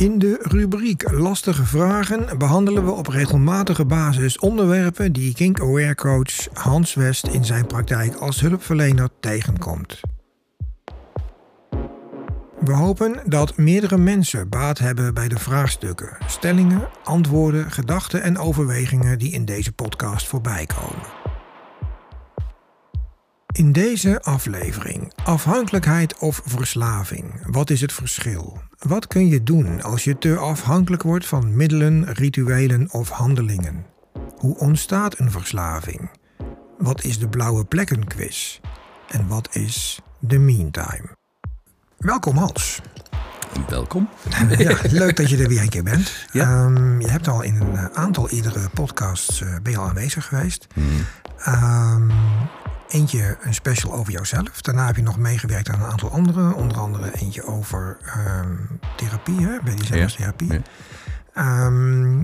In de rubriek Lastige Vragen behandelen we op regelmatige basis onderwerpen die Kink Aware coach Hans West in zijn praktijk als hulpverlener tegenkomt. We hopen dat meerdere mensen baat hebben bij de vraagstukken, stellingen, antwoorden, gedachten en overwegingen die in deze podcast voorbij komen. In deze aflevering afhankelijkheid of verslaving. Wat is het verschil? Wat kun je doen als je te afhankelijk wordt van middelen, rituelen of handelingen? Hoe ontstaat een verslaving? Wat is de blauwe plekken quiz? En wat is de meantime? Welkom Hans. Welkom. Ja, leuk dat je er weer een keer bent. Ja. Ehm, je hebt al in een aantal eerdere podcasts uh, ben je al aanwezig geweest. Ehm, eentje een special over jouzelf. Daarna heb je nog meegewerkt aan een aantal andere. Onder andere eentje over ehm, therapie, hè? BDSM-therapie. Ja. Ehm,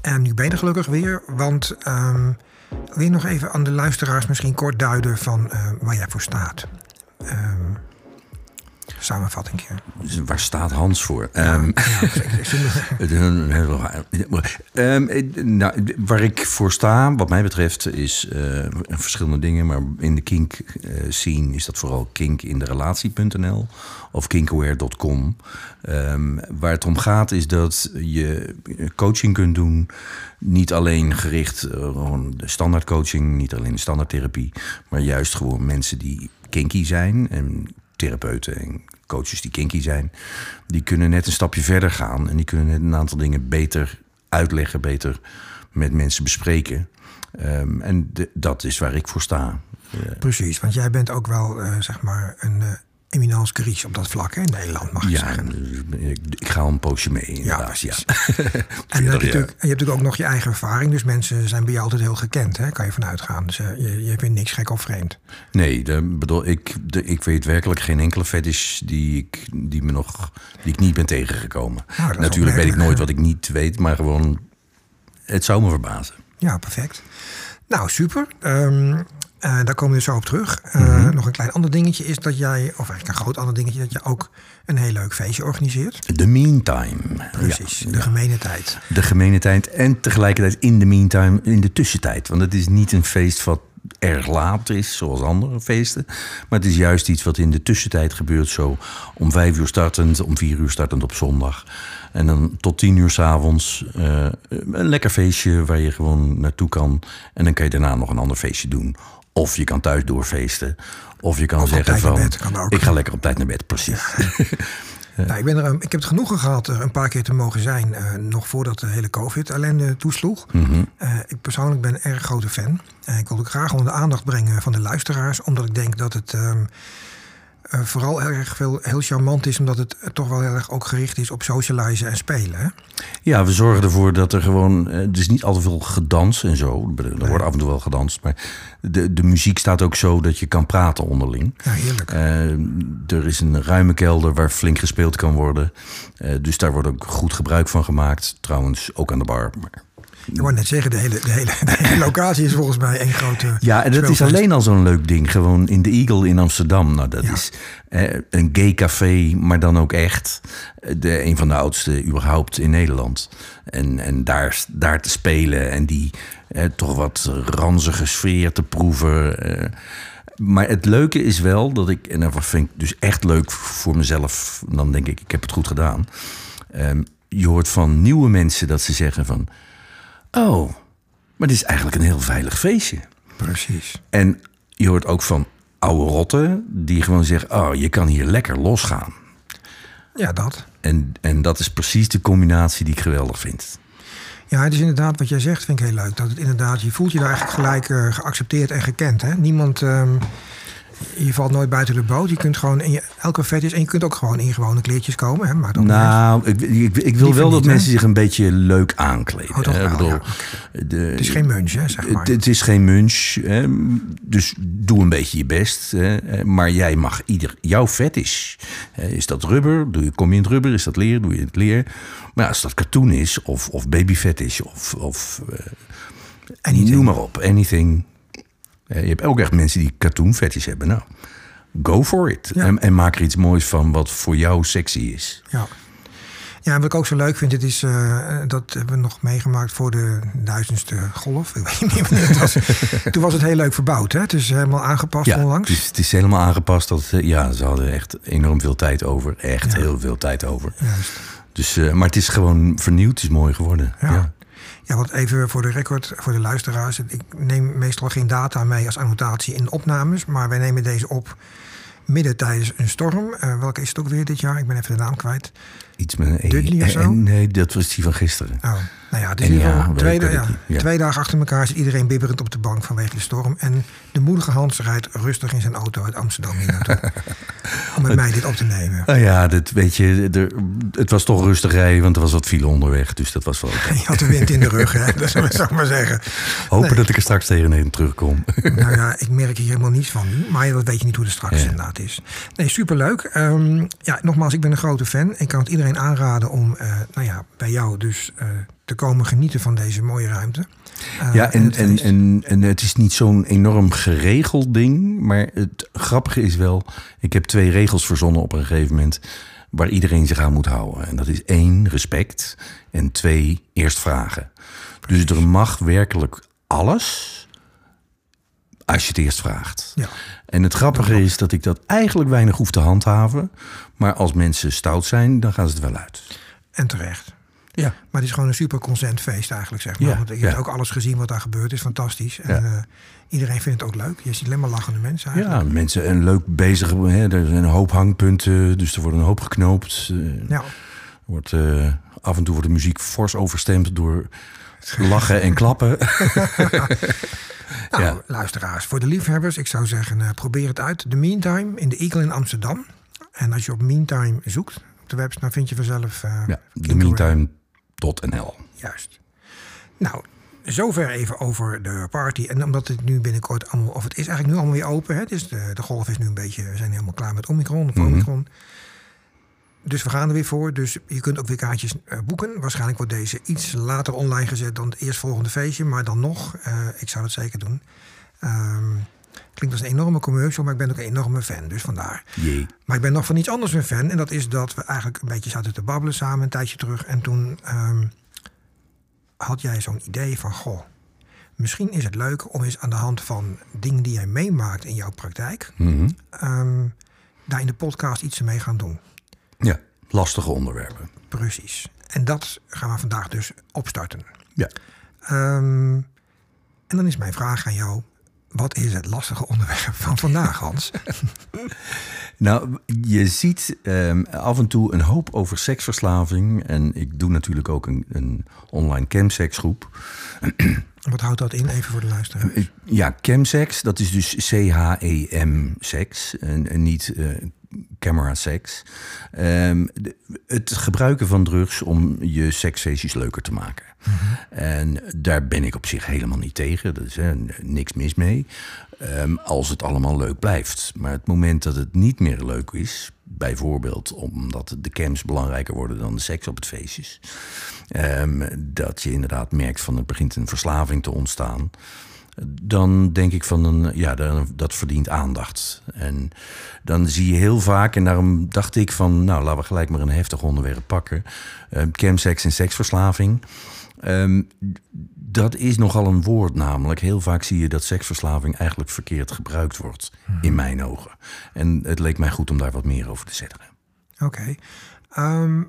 en nu ben je er gelukkig weer, want ehm, wil je nog even aan de luisteraars misschien kort duiden van eh, waar jij voor staat? Ehm samenvatting. Dus waar staat Hans voor? Ehm, um, nou, waar ik voor sta, wat mij betreft, is uh, verschillende dingen. Maar in de kink uh, scene is dat vooral kink in de relatie.nl of kinkaware.com. Um, waar het om gaat is dat je coaching kunt doen. Niet alleen gericht uh, gewoon de standaard coaching, niet alleen de standaard therapie. Maar juist gewoon mensen die kinky zijn en therapeuten en coaches die kinky zijn, die kunnen net een stapje verder gaan en die kunnen net een aantal dingen beter uitleggen, beter met mensen bespreken. Um, en dat is waar ik voor sta. Precies, want jij bent ook wel uh, zeg maar een uh, eminence grise op dat vlak hè, in Nederland, mag je ja, zeggen. Ik, ik, ga een poosje mee. Ja, precies. Ja. en dan heb je, natuurlijk, je hebt natuurlijk ook nog je eigen ervaring. Dus mensen zijn bij jou altijd heel gekend, hè? kan je vanuit gaan. Dus uh, je, je vindt niks gek of vreemd. Nee, de, bedoel, ik, de, ik weet werkelijk geen enkele fetish die ik, die me nog, die ik niet ben tegengekomen. Nou, Natuurlijk weet ik nooit wat ik niet weet, maar gewoon, het zou me verbazen. Ja, perfect. Nou, super. Um, uh, daar komen we zo op terug. Uh, mm -hmm. Nog een klein ander dingetje is dat jij, of eigenlijk een groot ander dingetje, dat je ook een heel leuk feestje organiseert. The Meantime. Precies, ja, de ja. gemene tijd. De gemene tijd en tegelijkertijd in de meantime, in de tussentijd. Want het is niet een feest wat erg laat is, zoals andere feesten. Maar het is juist iets wat in de tussentijd gebeurt. Zo om vijf uur startend, om vier uur startend op zondag. En dan tot tien uur s'avonds uh, een lekker feestje waar je gewoon naartoe kan. En dan kan je daarna nog een ander feestje doen. Of je kan thuis doorfeesten. Of je kan of zeggen van, bed, kan ik ga lekker op tijd naar bed, precies. Ja. nou, ik, ben er, ik heb het genoegen gehad er een paar keer te mogen zijn. Uh, nog voordat de hele COVID-ellende toesloeg. Mm -hmm. uh, ik persoonlijk ben een erg grote fan. Uh, ik wil graag onder de aandacht brengen van de luisteraars. Omdat ik denk dat het... Um, uh, vooral erg veel heel charmant is, omdat het toch wel heel erg ook gericht is op socializen en spelen. Hè? Ja, we zorgen ervoor dat er gewoon. Uh, er is niet al te veel gedans en zo. Er nee. wordt af en toe wel gedanst. Maar de, de muziek staat ook zo dat je kan praten onderling. Ja, heerlijk. Uh, er is een ruime kelder waar flink gespeeld kan worden. dus daar wordt ook goed gebruik van gemaakt. Trouwens, ook aan de bar. Maar ik wou net zeggen, de hele, de, hele, de hele locatie is volgens mij één grote. Ja, en dat is alleen al zo'n leuk ding. Gewoon in de Eagle in Amsterdam. Nou, dat ja. is eh, een gay café, maar dan ook echt. De, een van de oudste überhaupt in Nederland. En, en daar, daar te spelen en die eh, toch wat ranzige sfeer te proeven. Eh, maar het leuke is wel dat ik, en dat vind ik dus echt leuk voor mezelf, dan denk ik, ik heb het goed gedaan. Um, je hoort van nieuwe mensen dat ze zeggen van. Oh, maar dit is eigenlijk een heel veilig feestje. Precies. En je hoort ook van oude rotten die gewoon zeggen: Oh, je kan hier lekker losgaan. Ja, dat. En, en dat is precies de combinatie die ik geweldig vind. Ja, het is inderdaad wat jij zegt, vind ik heel leuk. Dat het inderdaad, je voelt je daar eigenlijk gelijk uh, geaccepteerd en gekend. Hè? Niemand. Um, je valt nooit buiten de boot. Je kunt gewoon in je, elke vet is en je kunt ook gewoon in gewone kleertjes komen. Hè? Maar dan nou, ik, ik, ik, wil wel niet, dat hè? mensen zich een beetje leuk aankleden. Oh, wel, bedoel, ja. de, het is geen munch, hè, zeg maar. Het, het is geen munch, hè? dus doe een beetje je best. Hè? Maar jij mag ieder, jouw vet is. Is dat rubber? Doe je, kom je in het rubber? Is dat leer? Doe je in het leer? Maar als dat katoen is of, of babyvet is of, of uh, noem maar op, anything. Je hebt ook echt mensen die katoenvetjes hebben. Nou, go for it. Ja. En, en, maak er iets moois van wat voor jou sexy is. Ja. Ja, en wat ik ook zo leuk vind, het is, eh, dat hebben we nog meegemaakt voor de duizendste golf. Ik weet niet wanneer het was. Toen was het heel leuk verbouwd. Hè? Het is helemaal aangepast Ja, onlangs. het is, het is helemaal aangepast. Dat, eh, ja, ze hadden echt enorm veel tijd over. Echt Ja. heel veel tijd over. Juist. Dus, eh, maar het is gewoon vernieuwd. Het is mooi geworden. Ja. Ja. Ja, want even voor de record, voor de luisteraars. Ik neem meestal geen data mee als annotatie in opnames. Maar wij nemen deze op midden tijdens een storm. Eh, welke is het ook weer dit jaar? Ik ben even de naam kwijt. Iets met een E. Of zo? En- Nee, dat was die van gisteren. Oh, nou ja, ieder ja, twee, weet ja, twee dagen achter elkaar zit iedereen bibberend op de bank vanwege de storm. En de moedige Hans rijdt rustig in zijn auto uit Amsterdam hier naartoe. om met mij dit op te nemen. Nou ja, dat, weet je, er, het was toch rustig rijden, want er was wat file onderweg. Dus dat was wel. Je had de wind in de rug, hè? dat zou ik maar zeggen. Hopen Nee. dat ik er straks tegenheen terugkom. Nou ja, ik merk hier helemaal niets van nu. Maar dat weet je niet hoe het straks inderdaad is. Nee, superleuk. Ehm, ja, nogmaals, ik ben een grote fan. Ik kan het iedereen aanraden om eh, nou ja, bij jou dus eh, te komen genieten van deze mooie ruimte. Eh, Ja, en, het en, en, en het is niet zo'n enorm geregeld ding. Maar het grappige is wel, ik heb twee regels verzonnen op een gegeven moment. Waar iedereen zich aan moet houden. En dat is één, respect. En twee, eerst vragen. Dus er mag werkelijk alles als je het eerst vraagt. Ja. En het grappige is dat ik dat eigenlijk weinig hoef te handhaven. Maar als mensen stout zijn, dan gaan ze het wel uit. En terecht. Ja. Maar het is gewoon een super consent feest eigenlijk, zeg maar. Ja, Want je ja. hebt ook alles gezien wat daar gebeurt. is fantastisch. En Ja. eh, iedereen vindt het ook leuk. Je ziet alleen maar lachende mensen eigenlijk. Ja, mensen en leuk bezig. Hè, er zijn een hoop hangpunten, dus er wordt een hoop geknoopt. Eh, Ja. wordt, eh, af en toe wordt de muziek fors overstemd door lachen en klappen. Nou, Ja. luisteraars, voor de liefhebbers, ik zou zeggen, probeer het uit. The Meantime in de Eagle in Amsterdam. En als je op Meantime zoekt op de website, dan vind je vanzelf... eh, ja, Kinkerware. themeantime.nl. Juist. Nou, zover even over de party. En omdat het nu binnenkort allemaal, of het is eigenlijk nu allemaal weer open. Hè? Dus de, de golf is nu een beetje, we zijn helemaal klaar met Omicron. Of Mhm. Omicron. Dus we gaan er weer voor. Dus je kunt ook weer kaartjes eh, boeken. Waarschijnlijk wordt deze iets later online gezet dan het eerstvolgende feestje. Maar dan nog, eh, ik zou dat zeker doen. Ehm, klinkt als een enorme commercial, maar ik ben ook een enorme fan. Dus vandaar. Jee. Maar ik ben nog van iets anders een fan. En dat is dat we eigenlijk een beetje zaten te babbelen samen een tijdje terug. En toen ehm, had jij zo'n idee van... Goh, misschien is het leuk om eens aan de hand van dingen die jij meemaakt in jouw praktijk... Mhm. ehm, daar in de podcast iets mee gaan doen. Ja, lastige onderwerpen. Precies. En dat gaan we vandaag dus opstarten. Ja. Ehm, en dan is mijn vraag aan jou... Wat is het lastige onderwerp van vandaag, Hans? Nou, je ziet ehm, af en toe een hoop over seksverslaving. En ik doe natuurlijk ook een, een online chemseksgroep. Wat houdt dat in, even voor de luisteraar? Ja, chemsex, dat is dus C-H-E-M seks en, en niet eh camera seks. Ehm, de- het gebruiken van drugs om je seksfeestjes leuker te maken. En daar ben ik op zich helemaal niet tegen. Er is hè, niks mis mee. Ehm, als het allemaal leuk blijft. Maar het moment dat het niet meer leuk is, bijvoorbeeld omdat de cams belangrijker worden dan de seks op het feestjes. ehm, dat je inderdaad merkt van er begint een verslaving te ontstaan dan denk ik van een, ja, dat verdient aandacht. En dan zie je heel vaak, en daarom dacht ik van, nou, laten we gelijk maar een heftig onderwerp pakken: uh, chemsex en seksverslaving. Ehm, dat is nogal een woord, namelijk. Heel vaak zie je dat seksverslaving eigenlijk verkeerd gebruikt wordt, in mijn ogen. En het leek mij goed om daar wat meer over te zeggen. Oké. Ehm,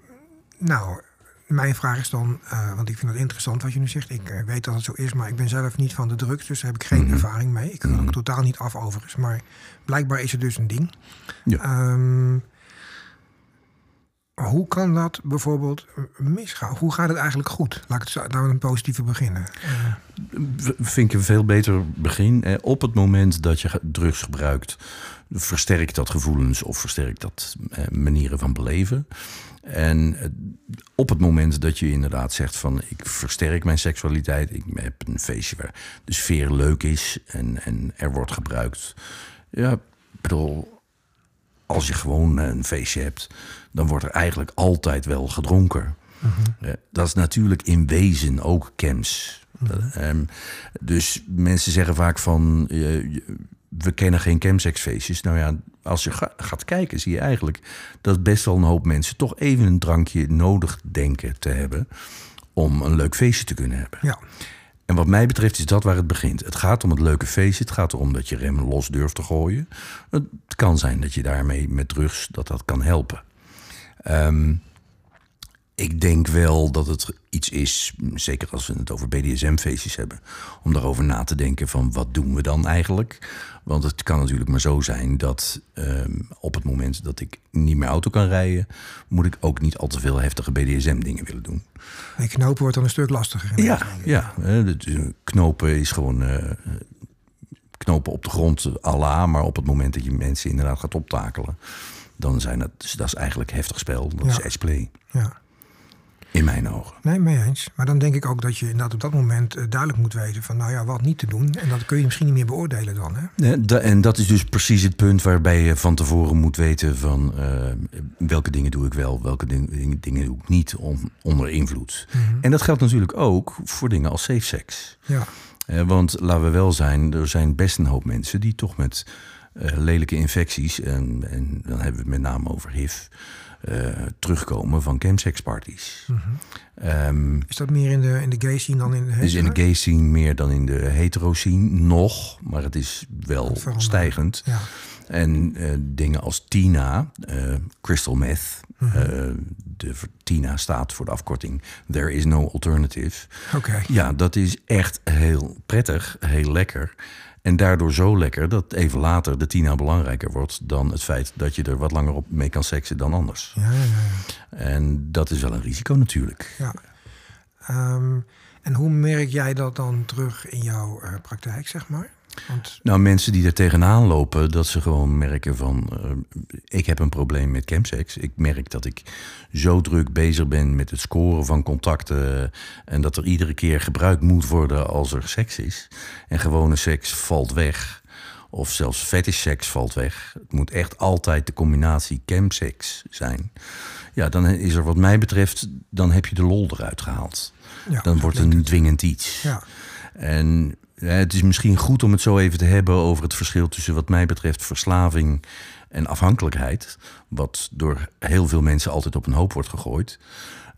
nou, mijn vraag is dan, eh, want ik vind het interessant wat je nu zegt. Ik eh, weet dat het zo is, maar ik ben zelf niet van de drugs, dus daar heb ik geen Mhm. ervaring mee. Ik kan ook totaal niet af overigens, maar blijkbaar is het dus een ding. Ja. Ehm, hoe kan dat bijvoorbeeld eh, misgaan? Hoe gaat het eigenlijk goed? Laat ik het nou met een positieve beginnen. V- vind ik een veel beter begin. Op het moment dat je drugs gebruikt, versterkt dat gevoelens of versterkt dat eh, manieren van beleven. En eh, op het moment dat je inderdaad zegt van ik versterk mijn seksualiteit, ik heb een feestje waar de sfeer leuk is en, en er wordt gebruikt. Ja, bedoel, als je gewoon een feestje hebt, dan wordt er eigenlijk altijd wel gedronken. Ja, dat is natuurlijk in wezen ook chems. Dat, ehm, dus mensen zeggen vaak van... eh, we kennen geen chemsexfeestjes. Nou ja, als je ga- gaat kijken, zie je eigenlijk dat best wel een hoop mensen toch even een drankje nodig denken te hebben om een leuk feestje te kunnen hebben. Ja, En wat mij betreft is dat waar het begint. Het gaat om het leuke feestje. Het gaat erom dat je rem los durft te gooien. Het kan zijn dat je daarmee met drugs dat dat kan helpen. Ehm, ik denk wel dat het iets is, zeker als we het over BDSM-feestjes hebben, om daarover na te denken van wat doen we dan eigenlijk? Want het kan natuurlijk maar zo zijn dat ehm, op het moment dat ik niet meer auto kan rijden, moet ik ook niet al te veel heftige BDSM-dingen willen doen. en knopen wordt dan een stuk lastiger. Ja, ja. de- de knopen is gewoon eh, knopen op de grond, Allah. Maar op het moment dat je mensen inderdaad gaat optakelen, dan zijn dat, dus dat is eigenlijk heftig spel. Dat Ja. is edgeplay, ja. In mijn ogen. Nee, mee eens. Maar dan denk ik ook dat je inderdaad op dat moment eh, duidelijk moet weten van, nou ja, wat niet te doen. En dat kun je misschien niet meer beoordelen dan, hè? Da- En dat is dus precies het punt waarbij je van tevoren moet weten van eh, welke dingen doe ik wel, welke ding- dingen, doe ik niet on- onder invloed. En dat geldt natuurlijk ook voor dingen als safe sex. Ja, Eh, want laten we wel zijn, er zijn best een hoop mensen die toch met lelijke infecties, en, en dan hebben we het met name over HIV, eh, terugkomen van chemsexparties. Ehm, is dat meer in de, in de gay scene dan in de dus in de hetero? gay scene meer dan in de hetero scene, nog, maar het is wel stijgend. Ja, En eh, dingen als Tina, eh, crystal meth. Mhm. de, Tina staat voor de afkorting There is no alternative. oké. Ja, dat is echt heel prettig, heel lekker. En daardoor zo lekker dat even later de Tina belangrijker wordt dan het feit dat je er wat langer op mee kan seksen dan anders. Ja, ja, ja. En dat is wel een risico natuurlijk. ja. Ehm, en hoe merk jij dat dan terug in jouw eh, praktijk, zeg maar? Want Nou, mensen die er tegenaan lopen, dat ze gewoon merken van... eh, ik heb een probleem met chemsex. Ik merk dat ik zo druk bezig ben met het scoren van contacten... en dat er iedere keer gebruikt moet worden als er seks is. En gewone seks valt weg. Of zelfs fetish seks valt weg. Het moet echt altijd de combinatie chemsex zijn. Ja, dan is er wat mij betreft... dan heb je de lol eruit gehaald. ja, Dan wordt het een dwingend iets. Ja, En het is misschien goed om het zo even te hebben over het verschil tussen wat mij betreft verslaving en afhankelijkheid. Wat door heel veel mensen altijd op een hoop wordt gegooid.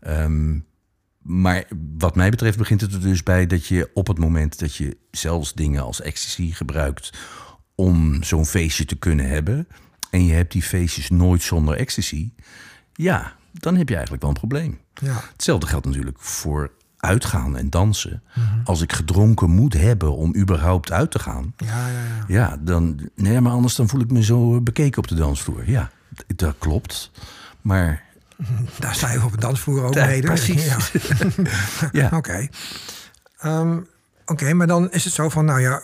Ehm, maar wat mij betreft begint het er dus bij dat je op het moment dat je zelfs dingen als ecstasy gebruikt om zo'n feestje te kunnen hebben. En je hebt die feestjes nooit zonder ecstasy. Ja, dan heb je eigenlijk wel een probleem. ja, Hetzelfde geldt natuurlijk voor uitgaan en dansen. Als ik gedronken moet hebben om überhaupt uit te gaan, ja, ja, ja. ja, dan. Nee, maar anders dan voel ik me zo bekeken op de dansvloer. Ja, dat klopt. Maar Daar sta je op een dansvloer ook mee. precies. Ja. ja, Oké. Ehm, Oké, maar dan is het zo van, nou ja,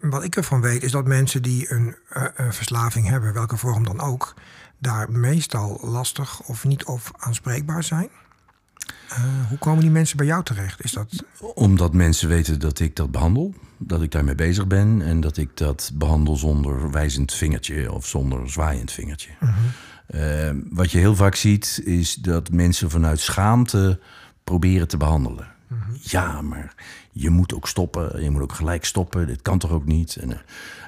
wat ik ervan weet is dat mensen die een eh, verslaving hebben, welke vorm dan ook, daar meestal lastig of niet of aanspreekbaar zijn. Eh, hoe komen die mensen bij jou terecht? Is dat. omdat mensen weten dat ik dat behandel, dat ik daarmee bezig ben en dat ik dat behandel zonder wijzend vingertje of zonder zwaaiend vingertje. Eh, wat je heel vaak ziet is dat mensen vanuit schaamte proberen te behandelen. Ja, maar je moet ook stoppen. Je moet ook gelijk stoppen. Dit kan toch ook niet? En, eh,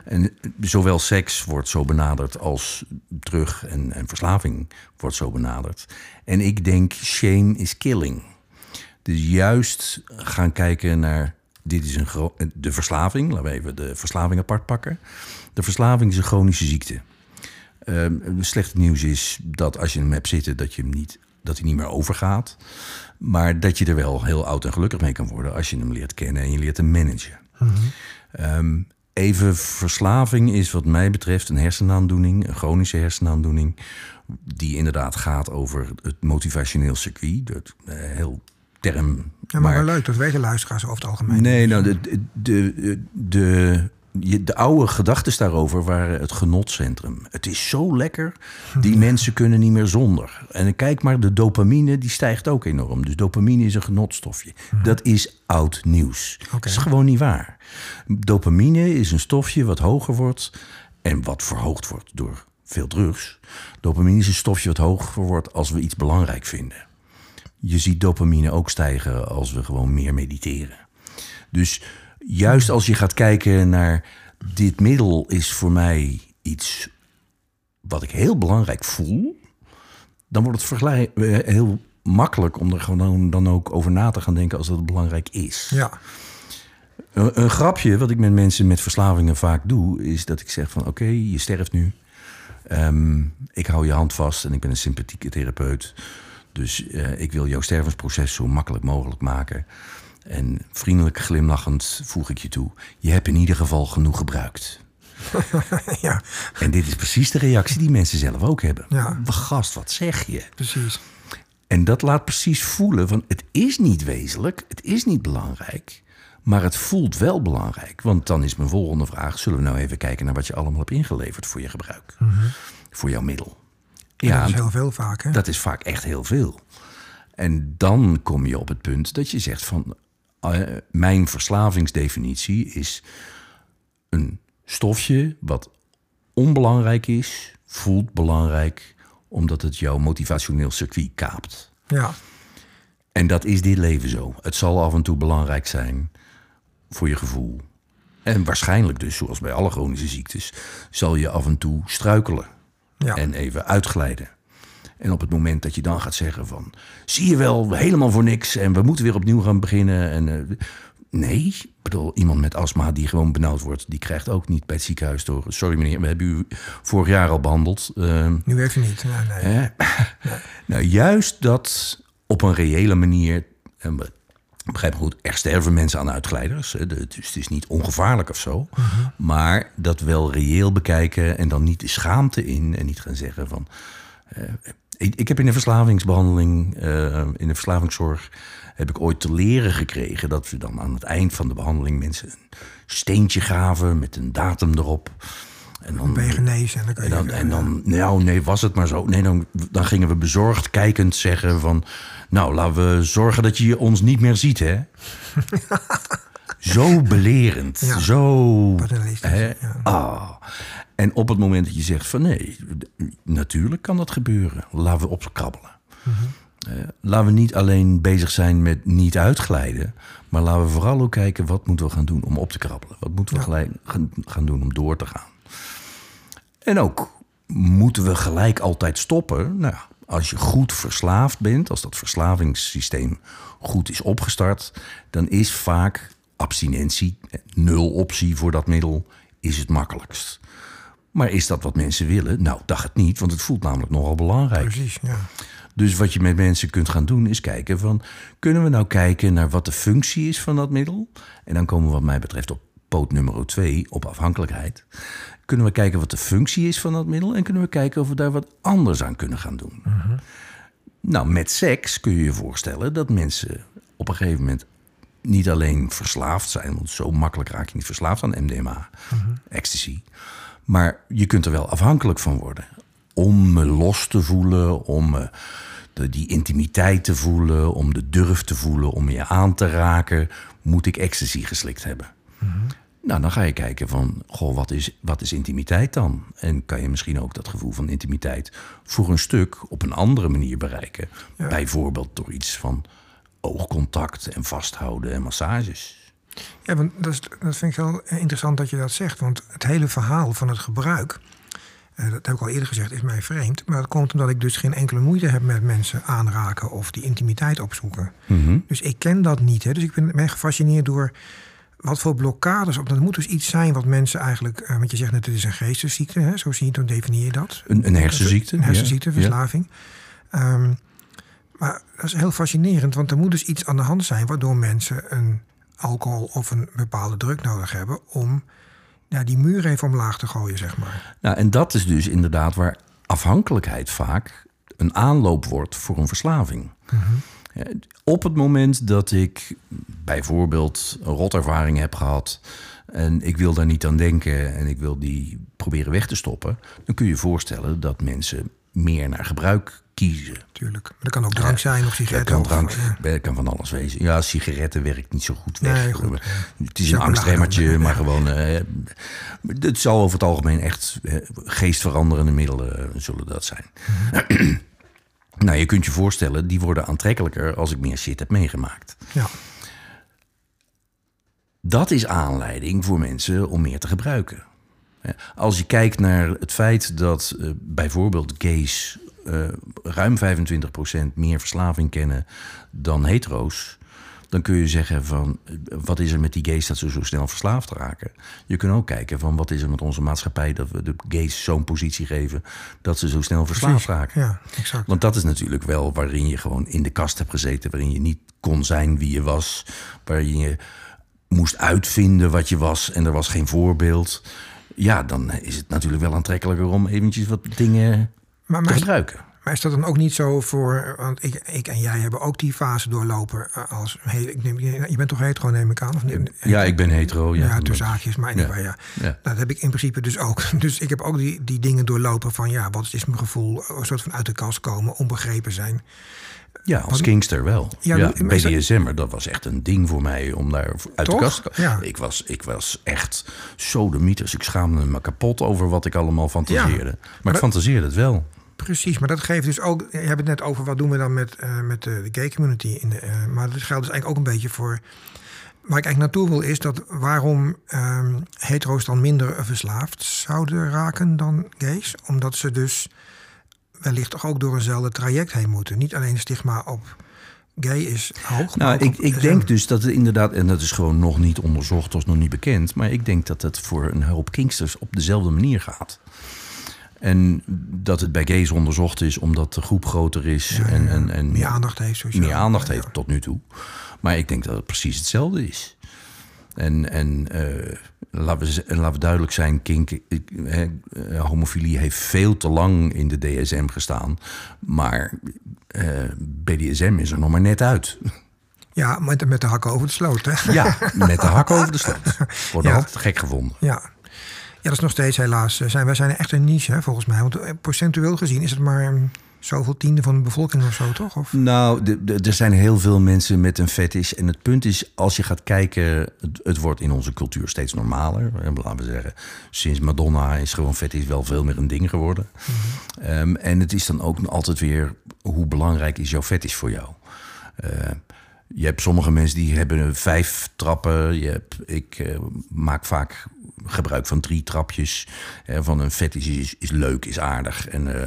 en zowel seks wordt zo benaderd als terug en, en verslaving wordt zo benaderd. En ik denk, shame is killing. Dus juist gaan kijken naar. Dit is een de verslaving. Laten we even de verslaving apart pakken. De verslaving is een chronische ziekte. Ehm, het slechte nieuws is dat als je hem hebt zitten, dat, je hem niet, dat hij niet meer overgaat. Maar dat je er wel heel oud en gelukkig mee kan worden als je hem leert kennen en je leert hem managen. Ehm, even verslaving is wat mij betreft een hersenaandoening, een chronische hersenaandoening. Die inderdaad gaat over het motivationeel circuit. Dat, eh, heel term. Ja, maar, leuk, dat weten luisteraars over het algemeen. Nee, nou, de, de, de, de oude gedachten daarover waren het genotcentrum. Het is zo lekker, die mensen kunnen niet meer zonder. En kijk maar, de dopamine die stijgt ook enorm. Dus dopamine is een genotstofje. Dat is oud nieuws. Dat is gewoon niet waar. Dopamine is een stofje wat hoger wordt en wat verhoogd wordt door veel drugs. Dopamine is een stofje wat hoger wordt als we iets belangrijk vinden. Je ziet dopamine ook stijgen als we gewoon meer mediteren. Dus juist als je gaat kijken naar dit middel is voor mij iets wat ik heel belangrijk voel, dan wordt het eh, heel makkelijk om er gewoon dan ook over na te gaan denken als dat belangrijk is. Ja, Een, een grapje wat ik met mensen met verslavingen vaak doe, is dat ik zeg van oké, je sterft nu. Ehm, ik hou je hand vast en ik ben een sympathieke therapeut. Dus eh, ik wil jouw stervensproces zo makkelijk mogelijk maken. En vriendelijk glimlachend voeg ik je toe. Je hebt in ieder geval genoeg gebruikt. ja, En dit is precies de reactie die mensen zelf ook hebben. Ja. Gast, wat zeg je? precies. En dat laat precies voelen van het is niet wezenlijk, het is niet belangrijk, maar het voelt wel belangrijk. Want dan is mijn volgende vraag: zullen we nou even kijken naar wat je allemaal hebt ingeleverd voor je gebruik, voor jouw middel? En dat is heel veel vaak, hè? Dat is vaak echt heel veel. En dan kom je op het punt dat je zegt van mijn verslavingsdefinitie is een stofje wat onbelangrijk is, voelt belangrijk, omdat het jouw motivationeel circuit kaapt. Ja, En dat is dit leven zo. Het zal af en toe belangrijk zijn voor je gevoel. En waarschijnlijk dus, zoals bij alle chronische ziektes, zal je af en toe struikelen ja. en even uitglijden. En op het moment dat je dan gaat zeggen van... zie je wel, helemaal voor niks en we moeten weer opnieuw gaan beginnen. En, eh, nee, ik bedoel, iemand met astma die gewoon benauwd wordt... die krijgt ook niet bij het ziekenhuis door... sorry meneer, we hebben u vorig jaar al behandeld. Eh, Nu werkt het niet. Nee, nee. Hè? nou, juist dat op een reële manier. En we- begrijp me goed, er sterven mensen aan uitglijders. hè, de- Dus het is niet ongevaarlijk of zo. Maar dat wel reëel bekijken en dan niet de schaamte in. En niet gaan zeggen van. eh, ik, ik heb in de verslavingsbehandeling, eh, in de verslavingszorg. heb ik ooit te leren gekregen dat we dan aan het eind van de behandeling mensen een steentje gaven met een datum erop. En dan, Ben je genezen en dan en dan, en dan, nou nee, was het maar zo. Nee, dan, dan gingen we bezorgd kijkend zeggen van... nou, laten we zorgen dat je ons niet meer ziet, hè? zo belerend, Ja. zo... Hè? ja. Ah. En op het moment dat je zegt van nee, natuurlijk kan dat gebeuren. Laten we opkrabbelen. Eh, laten we niet alleen bezig zijn met niet uitglijden... maar laten we vooral ook kijken wat moeten we gaan doen om op te krabbelen. Wat moeten we Ja. gelijk gaan, doen om door te gaan. En ook, moeten we gelijk altijd stoppen? Nou als je goed verslaafd bent, als dat verslavingssysteem goed is opgestart, dan is vaak abstinentie, eh, nul optie voor dat middel, is het makkelijkst. Maar is dat wat mensen willen? Nou, dacht het niet, want het voelt namelijk nogal belangrijk. Precies, ja. Dus wat je met mensen kunt gaan doen is kijken van... kunnen we nou kijken naar wat de functie is van dat middel? En dan komen we wat mij betreft op poot nummer twee, op afhankelijkheid. Kunnen we kijken wat de functie is van dat middel... en kunnen we kijken of we daar wat anders aan kunnen gaan doen. Nou, met seks kun je je voorstellen dat mensen op een gegeven moment... niet alleen verslaafd zijn, want zo makkelijk raak je niet verslaafd aan MDMA, ecstasy... Maar je kunt er wel afhankelijk van worden. Om me los te voelen, om me de, die intimiteit te voelen, om de durf te voelen, om je aan te raken, moet ik ecstasy geslikt hebben. Nou, dan ga je kijken van, goh, wat is, wat is intimiteit dan? En kan je misschien ook dat gevoel van intimiteit voor een stuk op een andere manier bereiken? Bijvoorbeeld door iets van oogcontact en vasthouden en massages. Ja, want dat, is, dat vind ik heel interessant dat je dat zegt. Want het hele verhaal van het gebruik, eh, dat heb ik al eerder gezegd, is mij vreemd. Maar dat komt omdat ik dus geen enkele moeite heb met mensen aanraken of die intimiteit opzoeken. Dus ik ken dat niet. Hè. Dus ik ben, ben gefascineerd door wat voor blokkades. Op, dat moet dus iets zijn wat mensen eigenlijk, eh, want je zegt net, het is een geestesziekte. Hè, zo zie je, dan definieer je dat. Een, een hersenziekte. Een hersenziekte, ja. Ja. verslaving. Ehm, maar dat is heel fascinerend, want er moet dus iets aan de hand zijn waardoor mensen een alcohol of een bepaalde druk nodig hebben om ja, die muur even omlaag te gooien, zeg maar. Nou, en dat is dus inderdaad waar afhankelijkheid vaak een aanloop wordt voor een verslaving. Ja, Op het moment dat ik bijvoorbeeld een rotervaring heb gehad en ik wil daar niet aan denken en ik wil die proberen weg te stoppen, dan kun je je voorstellen dat mensen meer naar gebruik kiezen. Tuurlijk. Maar dat kan ook drank zijn of Dat sigaretten. kan of- drank, ja. dat kan van alles wezen. Ja, sigaretten werkt niet zo goed weg. Nee, goed, Het is een angstremmertje, maar gewoon... eh, het zal over het algemeen echt eh, geestveranderende middelen eh, zullen dat zijn. nou, je kunt je voorstellen, die worden aantrekkelijker als ik meer shit heb meegemaakt. Ja. dat is aanleiding voor mensen om meer te gebruiken. Als je kijkt naar het feit dat uh, bijvoorbeeld gays uh, ruim 25% meer verslaving kennen dan hetero's, dan kun je zeggen van wat is er met die gays dat ze zo snel verslaafd raken. Je kunt ook kijken van wat is er met onze maatschappij dat we de gays zo'n positie geven dat ze zo snel verslaafd raken. Ja, exact. Want dat is natuurlijk wel waarin je gewoon in de kast hebt gezeten, waarin je niet kon zijn wie je was, waarin je moest uitvinden wat je was en er was geen voorbeeld. Ja, dan is het natuurlijk wel aantrekkelijker om eventjes wat dingen maar, te gebruiken. Maar is dat dan ook niet zo voor. Want ik, ik en jij hebben ook die fase doorlopen. Eh, als, hey, ik neem, je bent toch hetero, neem ik aan? Of niet? Ja, ik ben hetero. Ja, ja tussen zaakjes, maar ja. ja. ja. dat heb ik in principe dus ook. Dus ik heb ook die, die dingen doorlopen van ja, wat is mijn gevoel? Een soort van uit de kast komen, onbegrepen zijn. Ja, als Kingster wel. Ja, ja BDSM, dat... dat was echt een ding voor mij om daar uit de kast te komen. Ik, was, ik was echt zo de mythes. Ik schaamde me kapot over wat ik allemaal fantaseerde. Maar, maar ik fantaseerde het wel. Precies, maar dat geeft dus ook. Je hebt het net over wat doen we dan met, uh, met de, de, gay community. In de, uh, maar dat geldt dus eigenlijk ook een beetje voor. Waar ik eigenlijk naartoe wil is dat waarom um, hetero's dan minder verslaafd zouden raken dan gays. Omdat ze dus wellicht toch ook door eenzelfde traject heen moeten. Niet alleen stigma op gay is hoog. Nou, ik, ik denk dus dat het inderdaad, en dat is gewoon nog niet onderzocht of nog niet bekend, maar ik denk dat het voor een hoop kinksters op dezelfde manier gaat. En dat het bij gays onderzocht is omdat de groep groter is. en, en, en, meer aandacht heeft. Meer aandacht heeft tot nu toe. Maar ik denk dat het precies hetzelfde is. En, en uh, laten, we, laten we duidelijk zijn, kink, eh, homofilie heeft veel te lang in de DSM gestaan. Maar uh, BDSM is er nog maar net uit. Ja, met, met de hakken over de sloot. Hè? Ja, met de hakken over de sloot. Wordt ja. altijd gek gevonden. Ja, ja, dat is nog steeds helaas. Eh, zijn, wij zijn echt een niche, hè, volgens mij. Want eh, procentueel gezien is het maar mm, zoveel tiende van de bevolking of zo, toch? Of? Nou, er zijn heel veel mensen met een fetish. En het punt is, als je gaat kijken... Het, het, wordt in onze cultuur steeds normaler. Laten we zeggen, sinds Madonna is gewoon fetish wel veel meer een ding geworden. Mhm. Ehm, en het is dan ook altijd weer... hoe belangrijk is jouw fetish voor jou? Uh, je hebt sommige mensen die hebben vijf trappen. Je hebt, ik maak vaak gebruik van drie trapjes. Hè, van een fetish is, is leuk, is aardig. En uh,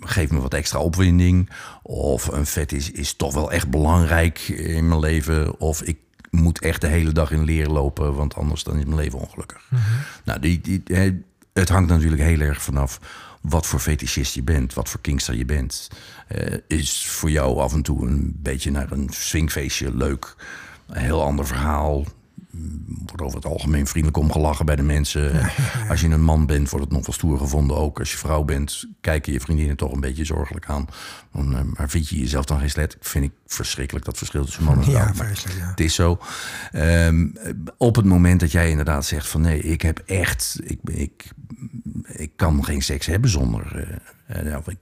geef me wat extra opwinding. Of een fetish is toch wel echt belangrijk in mijn leven. Of ik moet echt de hele dag in leer lopen, want anders dan is mijn leven ongelukkig. Mhm. Nou, die, die, het hangt natuurlijk heel erg vanaf wat voor fetischist je bent, wat voor kingster je bent. Uh, is voor jou af en toe een beetje naar een swingfeestje leuk. Een heel ander verhaal wordt over het algemeen vriendelijk omgelachen bij de mensen. Als je een man bent, wordt het nog wel stoer gevonden. Ook als je vrouw bent, kijken je vriendinnen toch een beetje zorgelijk aan. Eh, maar vind je jezelf dan geen slet? Vind ik verschrikkelijk dat verschil tussen man en vrouw. Ja, vreselijk, ja. Het is zo. Um, op het moment dat jij inderdaad zegt van nee, ik heb echt, ik, ik, ik kan geen seks hebben zonder. Uh, uh, ik,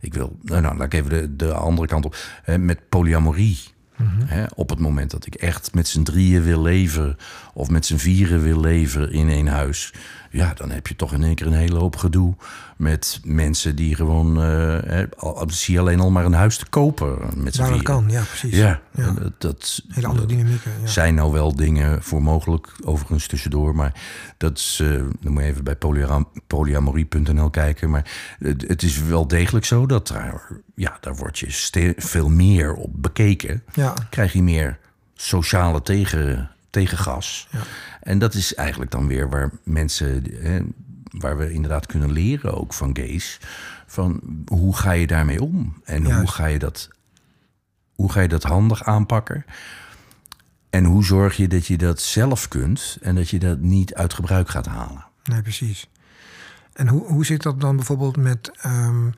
ik, wil, nou, nou, laat ik even de, de andere kant op. met polyamorie Mhm. op het moment dat ik echt met z'n drieën wil leven of met z'n vieren wil leven in één huis, ja, dan heb je toch in één keer een hele hoop gedoe met mensen die gewoon, uh, zie je alleen al maar een huis te kopen met z'n vieren. kan, ja, precies. Ja, dat, dat hele andere dynamieken. Ja. Zijn nou wel dingen voor mogelijk, overigens tussendoor, maar dat is, uh, dan moet je even bij polyamorie.nl kijken, maar het, het, is wel degelijk zo dat daar, ja, daar word je veel meer op bekeken. Ja. Krijg je meer sociale tegen, tegengas. Ja. En dat is eigenlijk dan weer waar mensen, hè, waar we inderdaad kunnen leren ook van gays. Van hoe ga je daarmee om? En hoe ga je, dat, hoe ga je dat handig aanpakken? En hoe zorg je dat je dat zelf kunt en dat je dat niet uit gebruik gaat halen? Nee, precies. En hoe, hoe zit dat dan bijvoorbeeld met. Um,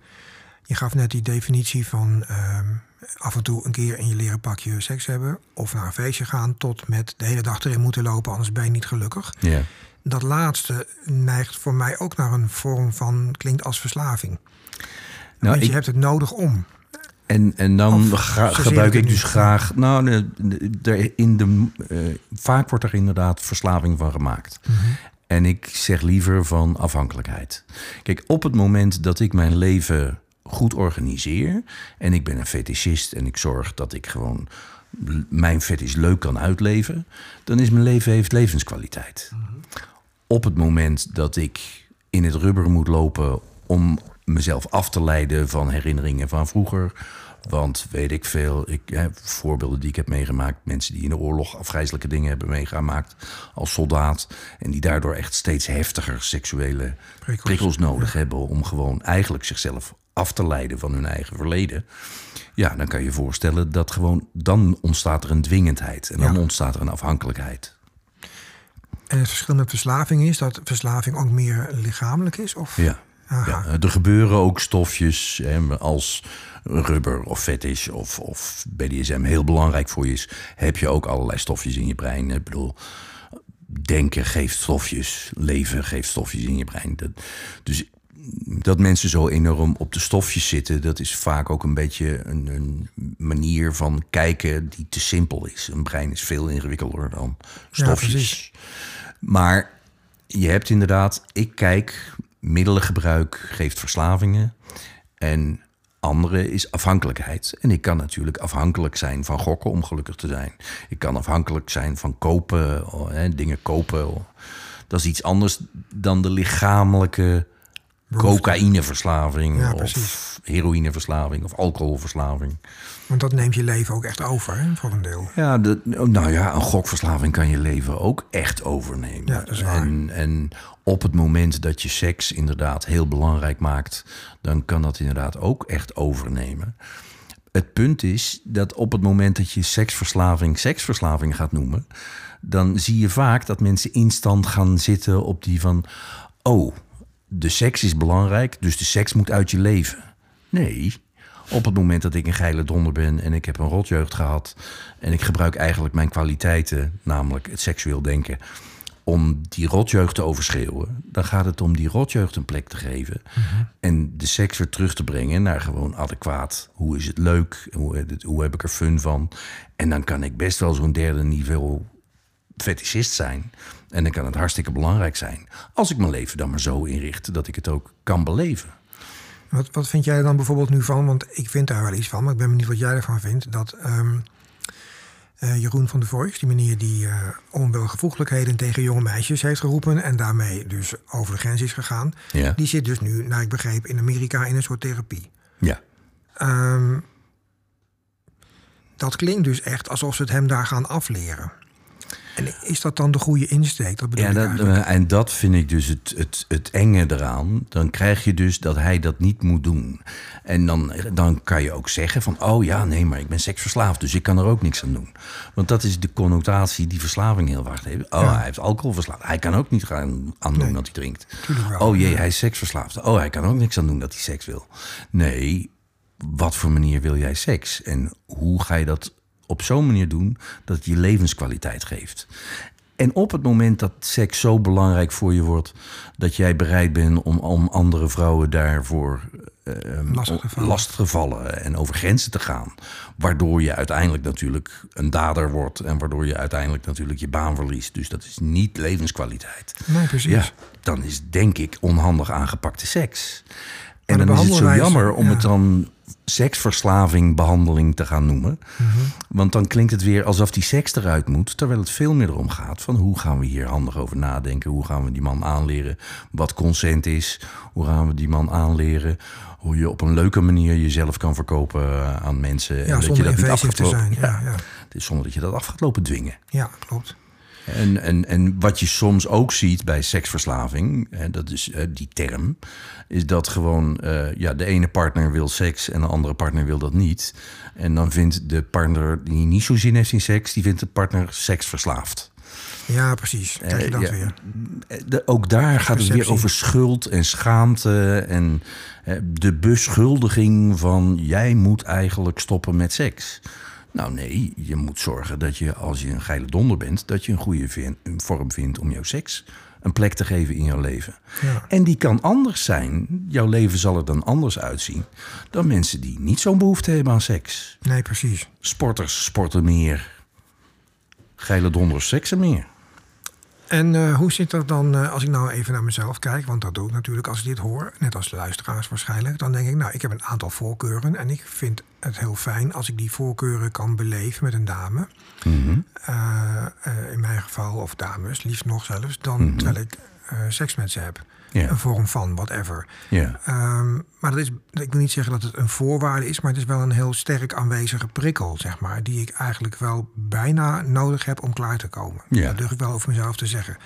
je gaf net die definitie van um, af en toe een keer in je leren pakje seks hebben. Of naar een feestje gaan tot met de hele dag erin moeten lopen, anders ben je niet gelukkig. Ja. Dat laatste neigt voor mij ook naar een vorm van, klinkt als verslaving. Nou, Want je hebt het nodig om. En, en dan gebruik ik dus graag. Nou, in de, uh, vaak wordt er inderdaad verslaving van gemaakt. Mhm. En ik zeg liever van afhankelijkheid. Kijk, op het moment dat ik mijn leven goed organiseer. En ik ben een fetischist en ik zorg dat ik gewoon mijn vet is leuk kan uitleven, dan is mijn leven heeft levenskwaliteit. Op het moment dat ik in het rubber moet lopen om mezelf af te leiden van herinneringen van vroeger. Want weet ik veel, ik, hè, voorbeelden die ik heb meegemaakt, mensen die in de oorlog afgrijzelijke dingen hebben meegemaakt als soldaat. En die daardoor echt steeds heftiger seksuele Prikkels. prikkels, nodig hebben om gewoon eigenlijk zichzelf af te leiden van hun eigen verleden. Ja, dan kan je voorstellen dat gewoon dan ontstaat er een dwingendheid en dan Ja. ontstaat er een afhankelijkheid. En het verschil met verslaving is dat verslaving ook meer lichamelijk is? Of? Ja. Ja, er gebeuren ook stofjes hè, als rubber of fetish of, of BDSM heel belangrijk voor je is. Heb je ook allerlei stofjes in je brein. Ik bedoel, denken geeft stofjes, leven geeft stofjes in je brein. Dat, dus dat mensen zo enorm op de stofjes zitten, dat is vaak ook een beetje een, een manier van kijken die te simpel is. Een brein is veel ingewikkelder dan stofjes. Maar je hebt inderdaad, ik kijk, middelengebruik geeft verslavingen. En andere is afhankelijkheid. En ik kan natuurlijk afhankelijk zijn van gokken om gelukkig te zijn. Ik kan afhankelijk zijn van kopen, oh, hè, dingen kopen. Dat is iets anders dan de lichamelijke cocaïneverslaving Ja, of heroïneverslaving of alcoholverslaving. Want dat neemt je leven ook echt over, hè, voor een deel. Ja, de, nou ja, een gokverslaving kan je leven ook echt overnemen. Ja, dat is waar. En, en op het moment dat je seks inderdaad heel belangrijk maakt, dan kan dat inderdaad ook echt overnemen. Het punt is dat op het moment dat je seksverslaving seksverslaving gaat noemen, dan zie je vaak dat mensen instant gaan zitten op die van, oh, de seks is belangrijk, dus de seks moet uit je leven. Nee, op het moment dat ik een geile donder ben en ik heb een rotjeugd gehad en ik gebruik eigenlijk mijn kwaliteiten, namelijk het seksueel denken, om die rotjeugd te overschreeuwen, dan gaat het om die rotjeugd een plek te geven en de seks weer terug te brengen naar gewoon adequaat. Hoe is het leuk? Hoe, hoe heb ik er fun van? En dan kan ik best wel zo'n derde niveau fetischist zijn. En dan kan het hartstikke belangrijk zijn. Als ik mijn leven dan maar zo inricht dat ik het ook kan beleven. Wat, wat vind jij er dan bijvoorbeeld nu van? Want ik vind daar wel iets van, maar ik ben benieuwd wat jij ervan vindt. Dat ehm, eh, Jeroen van der Voice, die meneer die eh onwelgevoeglijkheden tegen jonge meisjes heeft geroepen... en daarmee dus over de grens is gegaan... Ja. die zit dus nu, naar ik begreep, in Amerika in een soort therapie. Ja. Ehm, dat klinkt dus echt alsof ze het hem daar gaan afleren. En is dat dan de goede insteek? Dat bedoel Ja, dat, eh, en dat vind ik dus het, het, het enge eraan. Dan krijg je dus dat hij dat niet moet doen. En dan, dan kan je ook zeggen van... oh ja, nee, maar ik ben seksverslaafd, dus ik kan er ook niks aan doen. Want dat is de connotatie die verslaving heel vaak heeft. Oh, hij heeft alcoholverslaafd. Hij kan ook niet gaan aan doen Nee. dat hij drinkt. Oh jee, hij is seksverslaafd. Oh, hij kan ook niks aan doen dat hij seks wil. Nee, wat voor manier wil jij seks? En hoe ga je dat op zo'n manier doen dat het je levenskwaliteit geeft? En op het moment dat seks zo belangrijk voor je wordt dat jij bereid bent om, om andere vrouwen daarvoor eh, Lastig te vallen. lastig te vallen en over grenzen te gaan, waardoor je uiteindelijk natuurlijk een dader wordt en waardoor je uiteindelijk natuurlijk je baan verliest. Dus dat is niet levenskwaliteit. Nee, precies. Ja, dan is denk ik onhandig aangepakte seks. Maar En dan is het zo jammer om ja. het dan seksverslaving behandeling te gaan noemen. Mhm. Want dan klinkt het weer alsof die seks eruit moet. Terwijl het veel meer erom gaat van hoe gaan we hier handig over nadenken. Hoe gaan we die man aanleren wat consent is. Hoe gaan we die man aanleren hoe je op een leuke manier jezelf kan verkopen eh, aan mensen. Ja, en dat je dat niet af te zijn. ja, Ja, ja. Het is zonder dat je dat af gaat lopen dwingen. ja, klopt. En, en, en wat je soms ook ziet bij seksverslaving, hè, dat is eh, die term, is dat gewoon eh, ja, de ene partner wil seks en de andere partner wil dat niet. En dan vindt de partner die niet zo zin heeft in seks, die vindt de partner seksverslaafd. Ja, precies. Krijg je Eh, dat ja. weer. Eh, de- ook daar gaat het weer over schuld en schaamte en eh, de beschuldiging van jij moet eigenlijk stoppen met seks. Nou nee, je moet zorgen dat je als je een geile donder bent, dat je een goede een vorm vindt om jouw seks een plek te geven in jouw leven. Ja. En die kan anders zijn. Jouw leven zal er dan anders uitzien dan mensen die niet zo'n behoefte hebben aan seks. Nee, precies. Sporters sporten meer. Geile donders seksen meer. En eh, hoe zit dat dan eh, als ik nou even naar mezelf kijk? Want dat doe ik natuurlijk als ik dit hoor, net als de luisteraars waarschijnlijk. Dan denk ik, nou, ik heb een aantal voorkeuren. En ik vind het heel fijn als ik die voorkeuren kan beleven met een dame. Mhm. Eh, in mijn geval, of dames, liefst nog zelfs, dan Mhm. terwijl ik seks met ze heb. Ja. Een vorm van, whatever. Ja. Ehm, maar dat is, ik wil niet zeggen dat het een voorwaarde is, maar het is wel een heel sterk aanwezige prikkel, zeg maar, die ik eigenlijk wel bijna nodig heb om klaar te komen. Ja. Dat durf ik wel over mezelf te zeggen.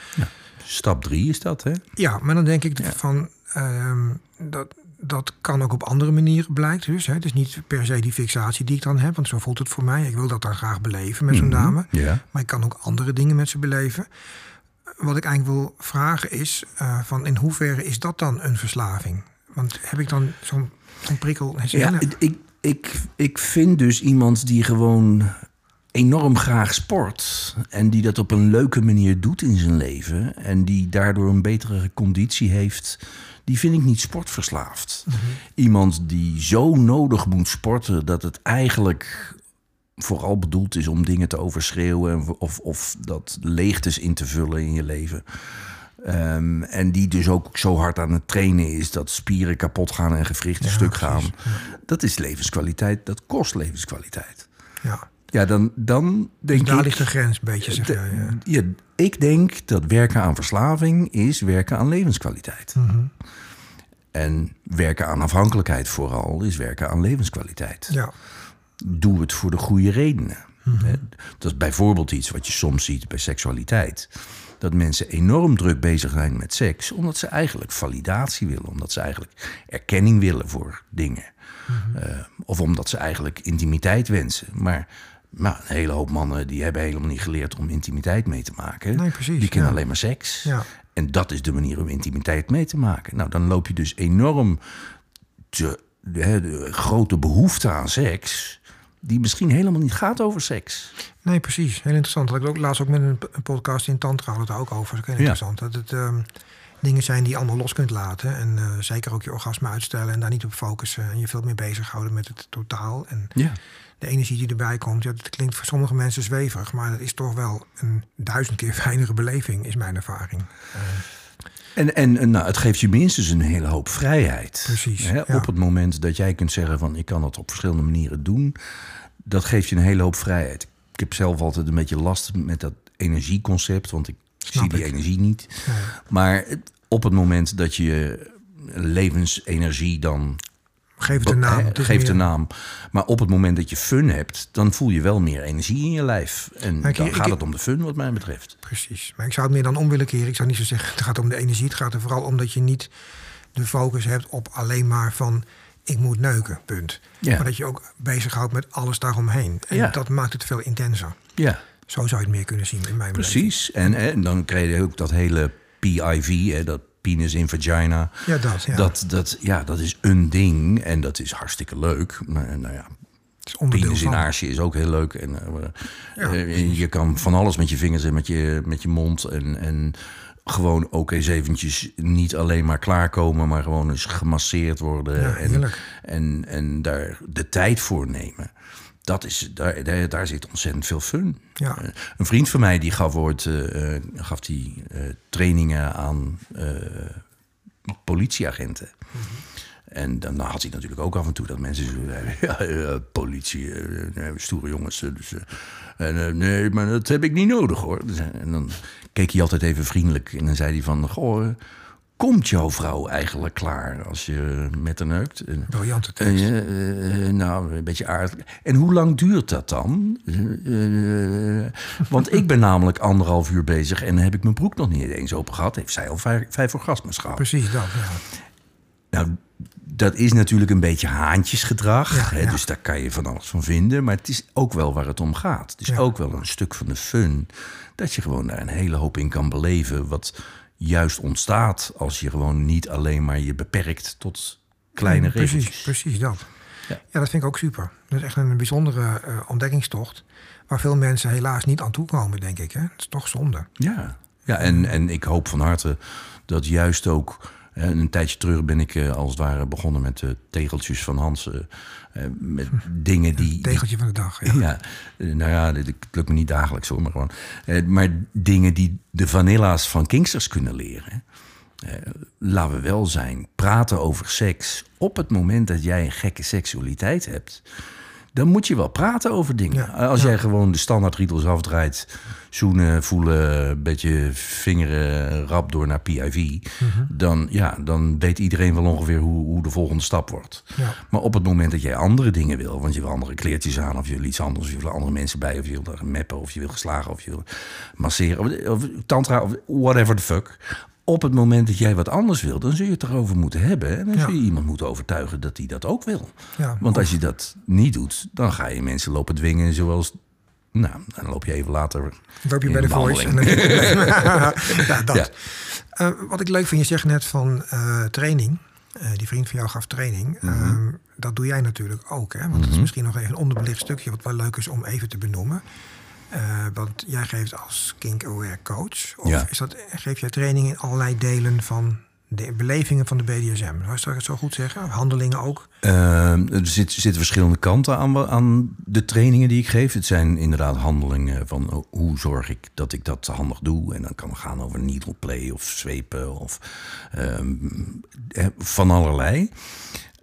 Stap drie is dat, hè? Ja, maar dan denk ik van ehm, dat. Dat kan ook op andere manieren blijkt. Dus hè. het is niet per se die fixatie die ik dan heb, want zo voelt het voor mij. Ik wil dat dan graag beleven met zo'n Mhm. dame. Ja. Maar ik kan ook andere dingen met ze beleven. Wat ik eigenlijk wil vragen is: eh, van in hoeverre is dat dan een verslaving? Want heb ik dan zo'n prikkel? Ja, ik- ik, ik, ik vind dus iemand die gewoon enorm graag sport. En die dat op een leuke manier doet in zijn leven. En die daardoor een betere conditie heeft. Die vind ik niet sportverslaafd. Iemand die zo nodig moet sporten dat het eigenlijk vooral bedoeld is om dingen te overschreeuwen. Of, of dat leegtes in te vullen in je leven. Ehm, en die dus ook zo hard aan het trainen is dat spieren kapot gaan en gewrichten Ja, stuk precies. gaan. Dat is levenskwaliteit, dat kost levenskwaliteit. Ja, Ja, dan, dan denk daar ik. ligt de grens een beetje, zeg jij. Ja. ja, ik denk dat werken aan verslaving is werken aan levenskwaliteit. Mhm. En werken aan afhankelijkheid vooral is werken aan levenskwaliteit. ja, Doe het voor de goede redenen. Mhm. Dat is bijvoorbeeld iets wat je soms ziet bij seksualiteit. Dat mensen enorm druk bezig zijn met seks, omdat ze eigenlijk validatie willen, omdat ze eigenlijk erkenning willen voor dingen. Mhm. Eh, of omdat ze eigenlijk intimiteit wensen. Maar nou, een hele hoop mannen die hebben helemaal niet geleerd om intimiteit mee te maken. Nee, precies, Die kennen ja. alleen maar seks. Ja. En dat is de manier om intimiteit mee te maken. Nou, dan loop je dus enorm te, de, de grote behoefte aan seks, die misschien helemaal niet gaat over seks. Nee, precies. Heel interessant. Dat had ik ook laatst ook met een, podcast in Tantra hadden we het daar ook over. Dat is Ja. interessant. Dat het ehm, dingen zijn die je allemaal los kunt laten. En eh, zeker ook je orgasme uitstellen en daar niet op focussen. En je veel meer bezighouden met het totaal. En Ja. de energie die erbij komt. Ja, dat klinkt voor sommige mensen zweverig. Maar dat is toch wel een duizend keer fijnere beleving, is mijn ervaring. En, en en, nou, het geeft je minstens een hele hoop vrijheid. Precies, Hè, ja. Op het moment dat jij kunt zeggen van ik kan dat op verschillende manieren doen, dat geeft je een hele hoop vrijheid. Ik heb zelf altijd een beetje last met dat energieconcept, want ik Snap zie die energie niet. Ja. Maar op het moment dat je levensenergie dan Geef het een naam. Het een naam. Maar op het moment dat je fun hebt, dan voel je wel meer energie in je lijf. En ik- dan ik- gaat het om de fun, wat mij betreft. Precies. Maar ik zou het meer dan om willen keren. Ik zou niet zo zeggen, het gaat om de energie. Het gaat er vooral om dat je niet de focus hebt op alleen maar van... ik moet neuken, punt. Ja. Maar dat je ook bezighoudt met alles daaromheen. En Ja. dat maakt het veel intenser. Ja, Zo zou je het meer kunnen zien in mijn precies. En, hè, dan krijg je ook dat hele PIV, hè, dat penis in vagina. Ja, dat. Ja. Dat, dat, ja, dat is een ding en dat is hartstikke leuk. Maar, nou ja, is onderdeel penis in aarsje is ook heel leuk. En, eh, Ja, eh, je kan van alles met je vingers en met je, met je mond. En, en gewoon ook eens eventjes niet alleen maar klaarkomen, maar gewoon eens gemasseerd worden. Ja, en, en, en daar de tijd voor nemen. Dat is, daar, daar, zit ontzettend veel fun. Ja. Eh, een vriend van mij die gaf ooit eh, eh, gaf die, trainingen aan politieagenten. En dan had hij natuurlijk ook af en toe dat mensen zo zeiden... Ja, politie, stoere jongens. Dus, en, nee, maar dat heb ik niet nodig, hoor. Dus, En dan keek hij altijd even vriendelijk. En dan zei hij van... Goh, komt jouw vrouw eigenlijk klaar als je met haar neukt? Briljante eh, tekst. eh, eh, nou, een beetje aardig. En hoe lang duurt dat dan? Eh, eh, want ik ben namelijk anderhalf uur bezig... en heb ik mijn broek nog niet eens open gehad. Heeft zij al vijf, vijf orgasmes gehad. Precies dat, ja. Nou, dat is natuurlijk een beetje haantjesgedrag. Ja, hè, ja. Dus daar kan je van alles van vinden. Maar het is ook wel waar het om gaat. Het is Ja. ook wel een stuk van de fun. Dat je gewoon daar een hele hoop in kan beleven. Wat juist ontstaat als je gewoon niet alleen maar je beperkt tot kleine Mm, precies, regeltjes. precies dat. Ja. Ja. dat vind ik ook super. Dat is echt een bijzondere eh, ontdekkingstocht. Waar veel mensen helaas niet aan toekomen, denk ik. Hè? Het is toch zonde. Ja, ja en, en ik hoop van harte dat juist ook En een tijdje terug ben ik als het ware begonnen met de tegeltjes van Hans. Met dingen die. Tegeltje van de dag. Ja, ja nou ja, het lukt me niet dagelijks hoor, maar gewoon. maar dingen die de vanilla's van Kingsters kunnen leren. laten we wel zijn, praten over seks op het moment dat jij een gekke seksualiteit hebt dan moet je wel praten over dingen. Als jij gewoon de standaard rituals afdraait, zoenen, voelen, een beetje vingeren rap door naar PIV, mhm. dan, ja, dan weet iedereen wel ongeveer hoe, hoe de volgende stap wordt. Ja. Maar op het moment dat jij andere dingen wil, want je wil andere kleertjes aan, of je wil iets anders, of je wil andere mensen bij, of je wil mappen, of je wil geslagen, of je wil masseren, of, of tantra, of whatever the fuck op het moment dat jij wat anders wil, dan zul je het erover moeten hebben. En dan zul je iemand moeten overtuigen dat hij dat ook wil. Ja, Want als je dat niet doet, dan ga je mensen lopen dwingen zoals... Nou, dan loop je even later loop je bij de voice. En dan ja, dat. Uh, wat ik leuk vind, je zegt net van uh, training. Uh, die vriend van jou gaf training. Mm dat doe jij natuurlijk ook. Hè? Want mm dat is mhm. misschien nog even een onderbelicht stukje... wat wel leuk is om even te benoemen. Uh, want jij geeft als Kink Aware coach. Of ja. is dat, geef jij training in allerlei delen van de belevingen van de BDSM? Zou ik het zo goed zeggen? Handelingen ook? Uh, er zitten verschillende kanten aan, aan, de trainingen die ik geef. Het zijn inderdaad handelingen van hoe zorg ik dat ik dat handig doe. En dan kan het gaan over needle play of zwepen of um, van allerlei.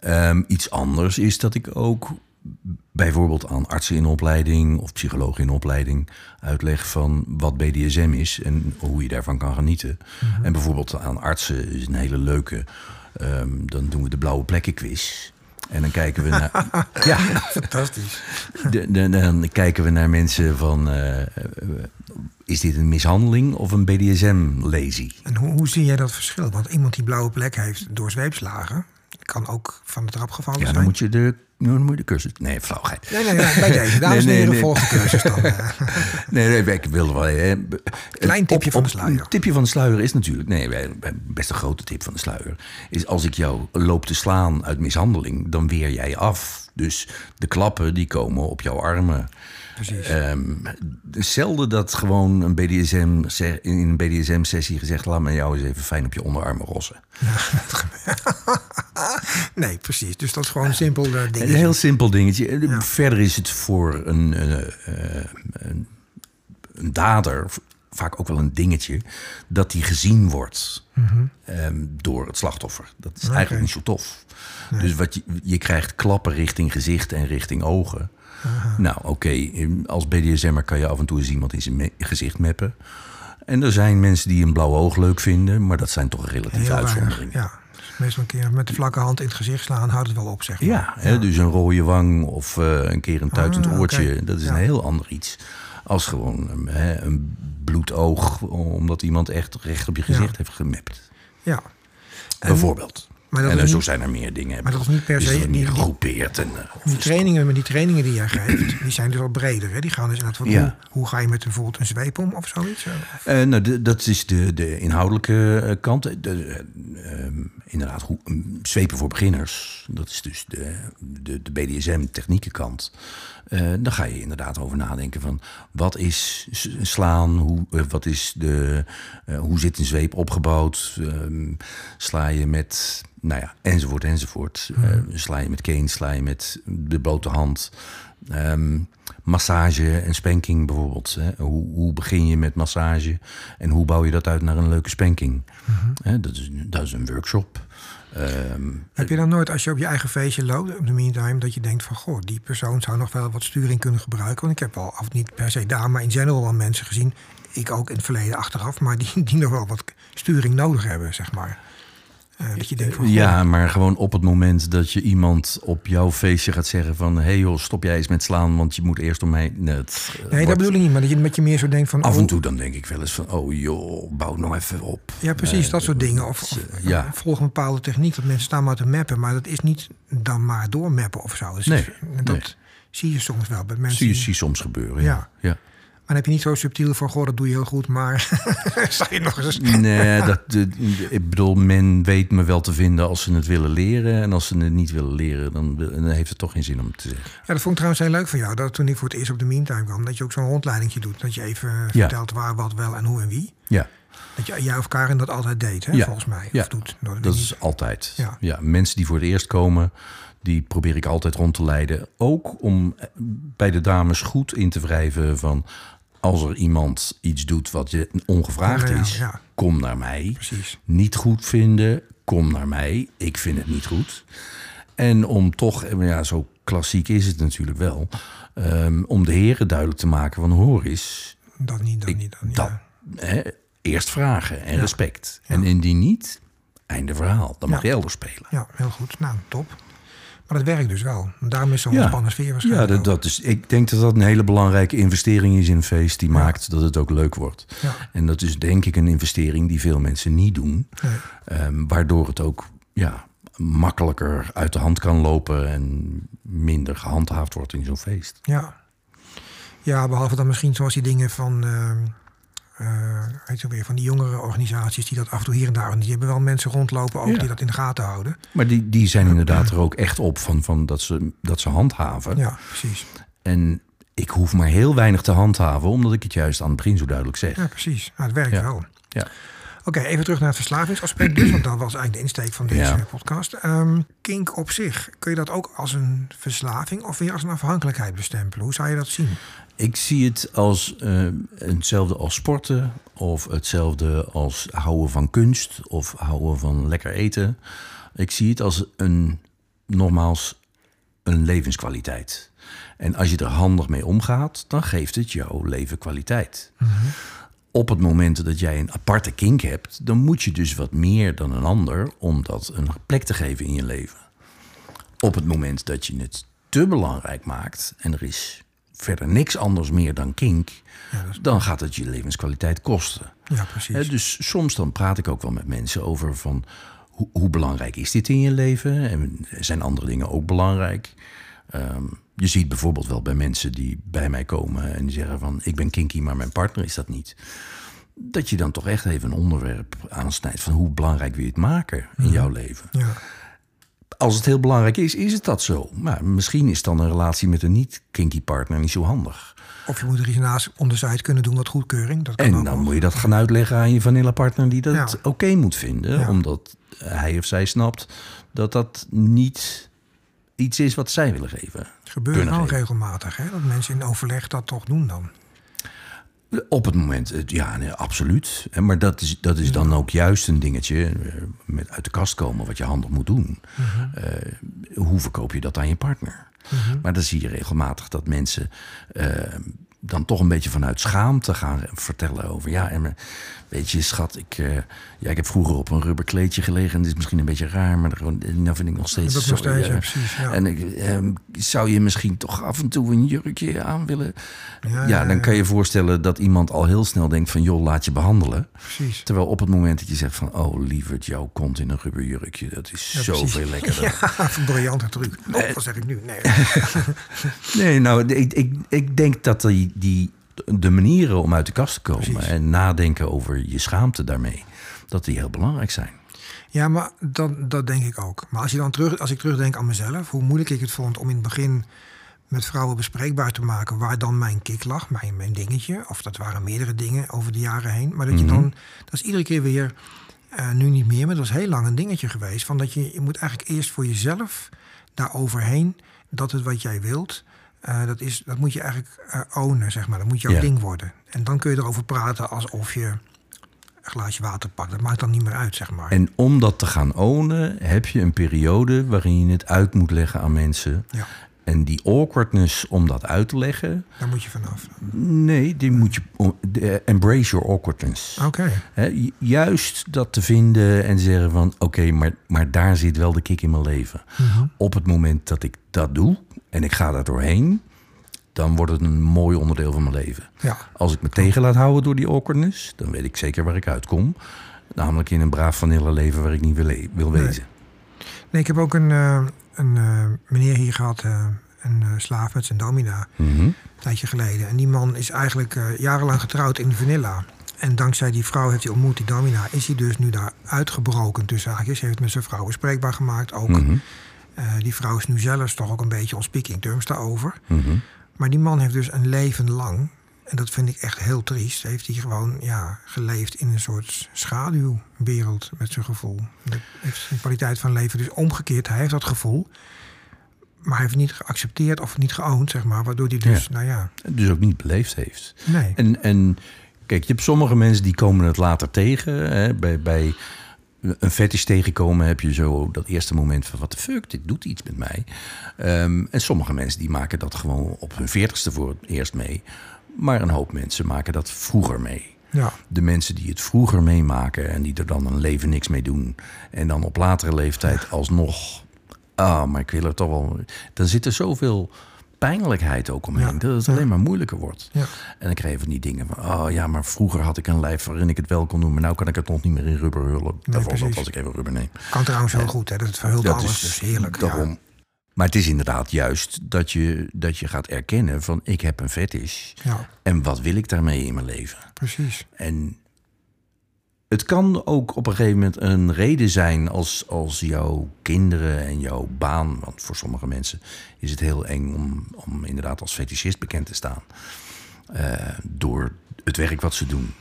Um, iets anders is dat ik ook bijvoorbeeld aan artsen in opleiding of psychologen in opleiding uitleg van wat BDSM is en hoe je daarvan kan genieten. Mhm. En bijvoorbeeld aan artsen is een hele leuke. Ehm, dan doen we de blauwe plekken quiz. En dan kijken we naar. ja, fantastisch. De, dan kijken we naar mensen van. Uh, is dit een mishandeling of een BDSM-lazy? En hoe, hoe zie jij dat verschil? Want iemand die blauwe plek heeft door zweepslagen, kan ook van de trap gevallen ja, zijn. Dan moet je de nu moet je de cursus. Nee, flauwheid. Nee, nee, nee, bij deze. Dames nee, nee, nee. de cursus dan. nee, nee, ik wilde wel. Hè. Klein tipje van de sluier. Een tipje van de sluier is natuurlijk. Nee, best een grote tip van de sluier. Is als ik jou loop te slaan uit mishandeling, dan weer jij af. Dus de klappen die komen op jouw armen. Precies. Um, zelden dat gewoon een BDSM, in een BDSM-sessie gezegd... laat me jou eens even fijn op je onderarmen rossen. nee, precies. Dus dat is gewoon een simpel uh, dingetje. Een heel simpel dingetje. Verder is het voor een, uh, een, een, dader vaak ook wel een dingetje... dat die gezien wordt mhm. Ehm, door het slachtoffer. Dat is eigenlijk niet zo tof. Dus wat je, je krijgt klappen richting gezicht en richting ogen... Nou, oké, als BDSM'er kan je af en toe eens iemand in zijn gezicht meppen. En er zijn mensen die een blauw oog leuk vinden, maar dat zijn toch relatief uitzonderingen. Ja. Meestal een keer met de vlakke hand in het gezicht slaan, houdt het wel op, zeg maar. Ja, hè, dus een rode wang of uh, een keer een tuitend ah, oortje, dat is een heel ander iets. Als gewoon hè, een bloedoog, omdat iemand echt recht op je gezicht heeft gemapt. Ja. Bijvoorbeeld. Maar en zo zijn er meer dingen. Maar dat is niet per se niet gegroepeerd. En, uh, die trainingen, maar die trainingen die jij geeft, die zijn dus al breder. Hè? Die gaan dus inderdaad van hoe, hoe, ga je met bijvoorbeeld een zweep om of zoiets? Uh, nou, dat is de, de inhoudelijke eh, kant. De, uh, inderdaad, hoe, zwepen voor beginners. Dat is dus de, de, de BDSM-techniekenkant. Uh, dan ga je inderdaad over nadenken van wat is slaan, hoe, wat is de, hoe zit een zweep opgebouwd? Ehm, sla je met nou ja, enzovoort, enzovoort. Mm. Sla je met cane, sla je met de blote hand. Um, massage en spanking bijvoorbeeld. Hè? Hoe, hoe, begin je met massage en hoe bouw je dat uit naar een leuke spanking? Mm dat, is, dat is een workshop. Um, Heb je dan nooit, als je op je eigen feestje loopt, op de meantime, dat je denkt van, goh, die persoon zou nog wel wat sturing kunnen gebruiken? Want ik heb al, af niet per se daar, maar in general wel mensen gezien, ik ook in het verleden achteraf, maar die, die nog wel wat sturing nodig hebben, zeg maar. Uh, dat je denkt van, ja, maar gewoon op het moment dat je iemand op jouw feestje gaat zeggen van... hé hey joh, stop jij eens met slaan, want je moet eerst om mij... Nee, nee dat bedoel ik niet, maar dat je met je meer zo denkt van... Af en oh, toe dan denk ik wel eens van, oh joh, bouw nou even op. Ja, precies, uh, dat soort dingen. Of, of ja. volg een bepaalde techniek, dat mensen staan maar te mappen... maar dat is niet dan maar doormappen of zo. Dus nee, dat zie je soms wel bij mensen. Zie je, zie soms gebeuren, ja. ja dan heb je niet zo subtiel van, goh, dat doe je heel goed, maar zou je nog eens... nee, dat, ik bedoel, men weet me wel te vinden als ze het willen leren. En als ze het niet willen leren, dan, dan heeft het toch geen zin om te zeggen. Ja, dat vond ik trouwens heel leuk van jou. Dat toen ik voor het eerst op de Meantime kwam, dat je ook zo'n rondleidingje doet. Dat je even vertelt waar, wat, wel en hoe en wie. Ja. Dat je, jij of Karin dat altijd deed, hè, Ja. volgens mij. Ja. Of doet. Dat weet is altijd. Ja. Ja. mensen die voor het eerst komen, die probeer ik altijd rond te leiden. Ook om bij de dames goed in te wrijven van... als er iemand iets doet wat je ongevraagd is, ja. kom naar mij. Precies. Niet goed vinden, kom naar mij. Ik vind het niet goed. En om toch, ja, zo klassiek is het natuurlijk wel... ehm, om de heren duidelijk te maken van hoor eens... Dat niet, dat Ik- niet. Dat, dat, ja. hè, eerst vragen en respect. En indien niet, einde verhaal. Dan mag je elders spelen. ja, heel goed. Nou, top. Maar dat werkt dus wel. Daarom is zo'n Ja. ontspannen sfeer Ja, waarschijnlijk. dat, ook. dat is, ik denk dat dat een hele belangrijke investering is in een feest. Die maakt dat het ook leuk wordt. Ja. En dat is denk ik een investering die veel mensen niet doen. Nee. Ehm, waardoor het ook ja, makkelijker uit de hand kan lopen en minder gehandhaafd wordt in zo'n feest. Ja. Ja, behalve dan misschien zoals die dingen van, eh, eh, weet je weer, van die jongere organisaties die dat af en toe hier en daar. Die hebben wel mensen rondlopen ook Ja. die dat in de gaten houden. Maar die, die zijn inderdaad er ook echt op van, van dat, ze, dat ze handhaven. Ja, precies. En ik hoef maar heel weinig te handhaven, omdat ik het juist aan het begin zo duidelijk zeg. Ja, precies. Nou, het werkt Ja. wel. Ja. Oké, even terug naar het verslavingsaspect dus, want dat was eigenlijk de insteek van deze Ja. podcast. Ehm, kink op zich, kun je dat ook als een verslaving of weer als een afhankelijkheid bestempelen? Hoe zou je dat zien? Ik zie het als eh, hetzelfde als sporten, of hetzelfde als houden van kunst, of houden van lekker eten. Ik zie het als een, nogmaals, een levenskwaliteit. En als je er handig mee omgaat, dan geeft het jouw leven kwaliteit. Op het moment dat jij een aparte kink hebt, dan moet je dus wat meer dan een ander om dat een plek te geven in je leven. Op het moment dat je het te belangrijk maakt en er is verder niks anders meer dan kink, Ja, dat is- dan gaat het je levenskwaliteit kosten. Ja, precies. Hè, dus soms dan praat ik ook wel met mensen over van hoe, hoe belangrijk is dit in je leven? En zijn andere dingen ook belangrijk? Ehm, je ziet bijvoorbeeld wel bij mensen die bij mij komen en die zeggen van ik ben kinky, maar mijn partner is dat niet. Dat je dan toch echt even een onderwerp aansnijdt van hoe belangrijk wil je het maken in jouw leven. ja. Als het heel belangrijk is, is het dat zo. Maar misschien is dan een relatie met een niet-kinky partner niet zo handig. Of je moet er iets naast onderzijds kunnen doen wat goedkeuring. Dat kan En dan moet je dat gaan uitleggen aan je vanilla partner die dat Ja. oké moet vinden. Ja. Omdat hij of zij snapt dat dat niet iets is wat zij willen geven. Het gebeurt wel geven. regelmatig, hè? dat mensen in overleg dat toch doen dan. Op het moment, eh, ja, nee, absoluut. Maar dat is, dat is dan ook juist een dingetje eh, met uit de kast komen wat je handig moet doen. Mhm. Eh, hoe verkoop je dat aan je partner? Maar dan zie je regelmatig dat mensen dan toch een beetje vanuit schaamte gaan vertellen over. Ja, en, eh, weet je, schat, ik, eh, ja, ik heb vroeger op een rubberkleedje gelegen. En dit is misschien een beetje raar, maar gewoon, nou vind ik nog steeds. Dat nog zo, steeds, eh, ja, precies, ja. En ik, ehm, zou je misschien toch af en toe een jurkje aan willen? Ja, dan kan je je voorstellen dat iemand al heel snel denkt van... joh, laat je behandelen. Precies. Terwijl op het moment dat je zegt van... oh, lieverd, jouw kont in een rubberjurkje... dat is zoveel lekkerder. Ja, een briljante truc. Oh, wat zeg ik nu? Nee. Nee, nou, ik, ik, ik denk dat die, die, de manieren om uit de kast te komen... Precies. en nadenken over je schaamte daarmee... dat die heel belangrijk zijn. Ja, maar dat, dat denk ik ook. Maar als, je dan terug, als ik terugdenk aan mezelf, hoe moeilijk ik het vond om in het begin met vrouwen bespreekbaar te maken waar dan mijn kick lag, mijn, mijn dingetje. Of dat waren meerdere dingen over de jaren heen. Maar dat je dan, dat is iedere keer weer, eh, nu niet meer, maar dat was heel lang een dingetje geweest. Van dat je, je moet eigenlijk eerst voor jezelf daar overheen, dat het wat jij wilt, eh, dat, is, dat moet je eigenlijk eh ownen, zeg maar. Dat moet jouw Ja. ding worden. En dan kun je erover praten alsof je een glaasje water pakt. Dat maakt dan niet meer uit, zeg maar. En om dat te gaan ownen... heb je een periode waarin je het uit moet leggen aan mensen... ja, En die awkwardness om dat uit te leggen... daar moet je vanaf. nee, die moet je... embrace your awkwardness. Oké. Juist dat te vinden en zeggen van... oké, maar, maar daar zit wel de kick in mijn leven. Mhm. Op het moment dat ik dat doe en ik ga daar doorheen... dan wordt het een mooi onderdeel van mijn leven. Ja. Als ik me tegen laat houden door die awkwardness... dan weet ik zeker waar ik uitkom. Namelijk in een braaf vanille leven waar ik niet wil, wil wezen. Nee, ik heb ook een, eh, een eh, meneer hier gehad, eh, een slaaf met zijn domina, Mhm. een tijdje geleden. En die man is eigenlijk jarenlang getrouwd in Vanilla. En dankzij die vrouw heeft hij ontmoet, die domina, is hij dus nu daar uitgebroken tussen haakjes. Heeft met zijn vrouw bespreekbaar gemaakt ook. Mhm. Die vrouw is nu zelfs toch ook een beetje on speaking terms daarover. Mhm. Maar die man heeft dus een leven lang En dat vind ik echt heel triest. Heeft hij gewoon ja, geleefd in een soort schaduwwereld met zijn gevoel. Dat heeft zijn kwaliteit van leven dus omgekeerd. Hij heeft dat gevoel. Maar hij heeft het niet geaccepteerd of niet geoond, zeg maar. Waardoor hij dus, Ja. nou ja, Dus ook niet beleefd heeft. nee. En, en kijk, je hebt sommige mensen die komen het later tegen. Hè? Bij, bij een fetish tegenkomen heb je zo dat eerste moment van... wat de fuck, dit doet iets met mij. Ehm, en sommige mensen die maken dat gewoon op hun veertigste voor het eerst mee. Maar een hoop mensen maken dat vroeger mee. Ja, De mensen die het vroeger meemaken en die er dan een leven niks mee doen. En dan op latere leeftijd alsnog. Ah, maar ik wil er toch wel. Dan zit er zoveel pijnlijkheid ook omheen. Ja, Dat het alleen maar moeilijker wordt. ja. En dan krijg je van die dingen van. Oh ja, maar vroeger had ik een lijf waarin ik het wel kon doen. Maar nu kan ik het nog niet meer in rubber hullen. Bijvoorbeeld precies. als ik even rubber neem. Kan trouwens heel goed, hè. Dat het verhult Dat alles. is dus heerlijk. Daarom. Ja. Maar het is inderdaad juist dat je, dat je gaat erkennen van ik heb een fetish. ja, En wat wil ik daarmee in mijn leven? precies. En het kan ook op een gegeven moment een reden zijn als, als jouw kinderen en jouw baan. Want voor sommige mensen is het heel eng om, om inderdaad als fetischist bekend te staan. eh, door het werk wat ze doen.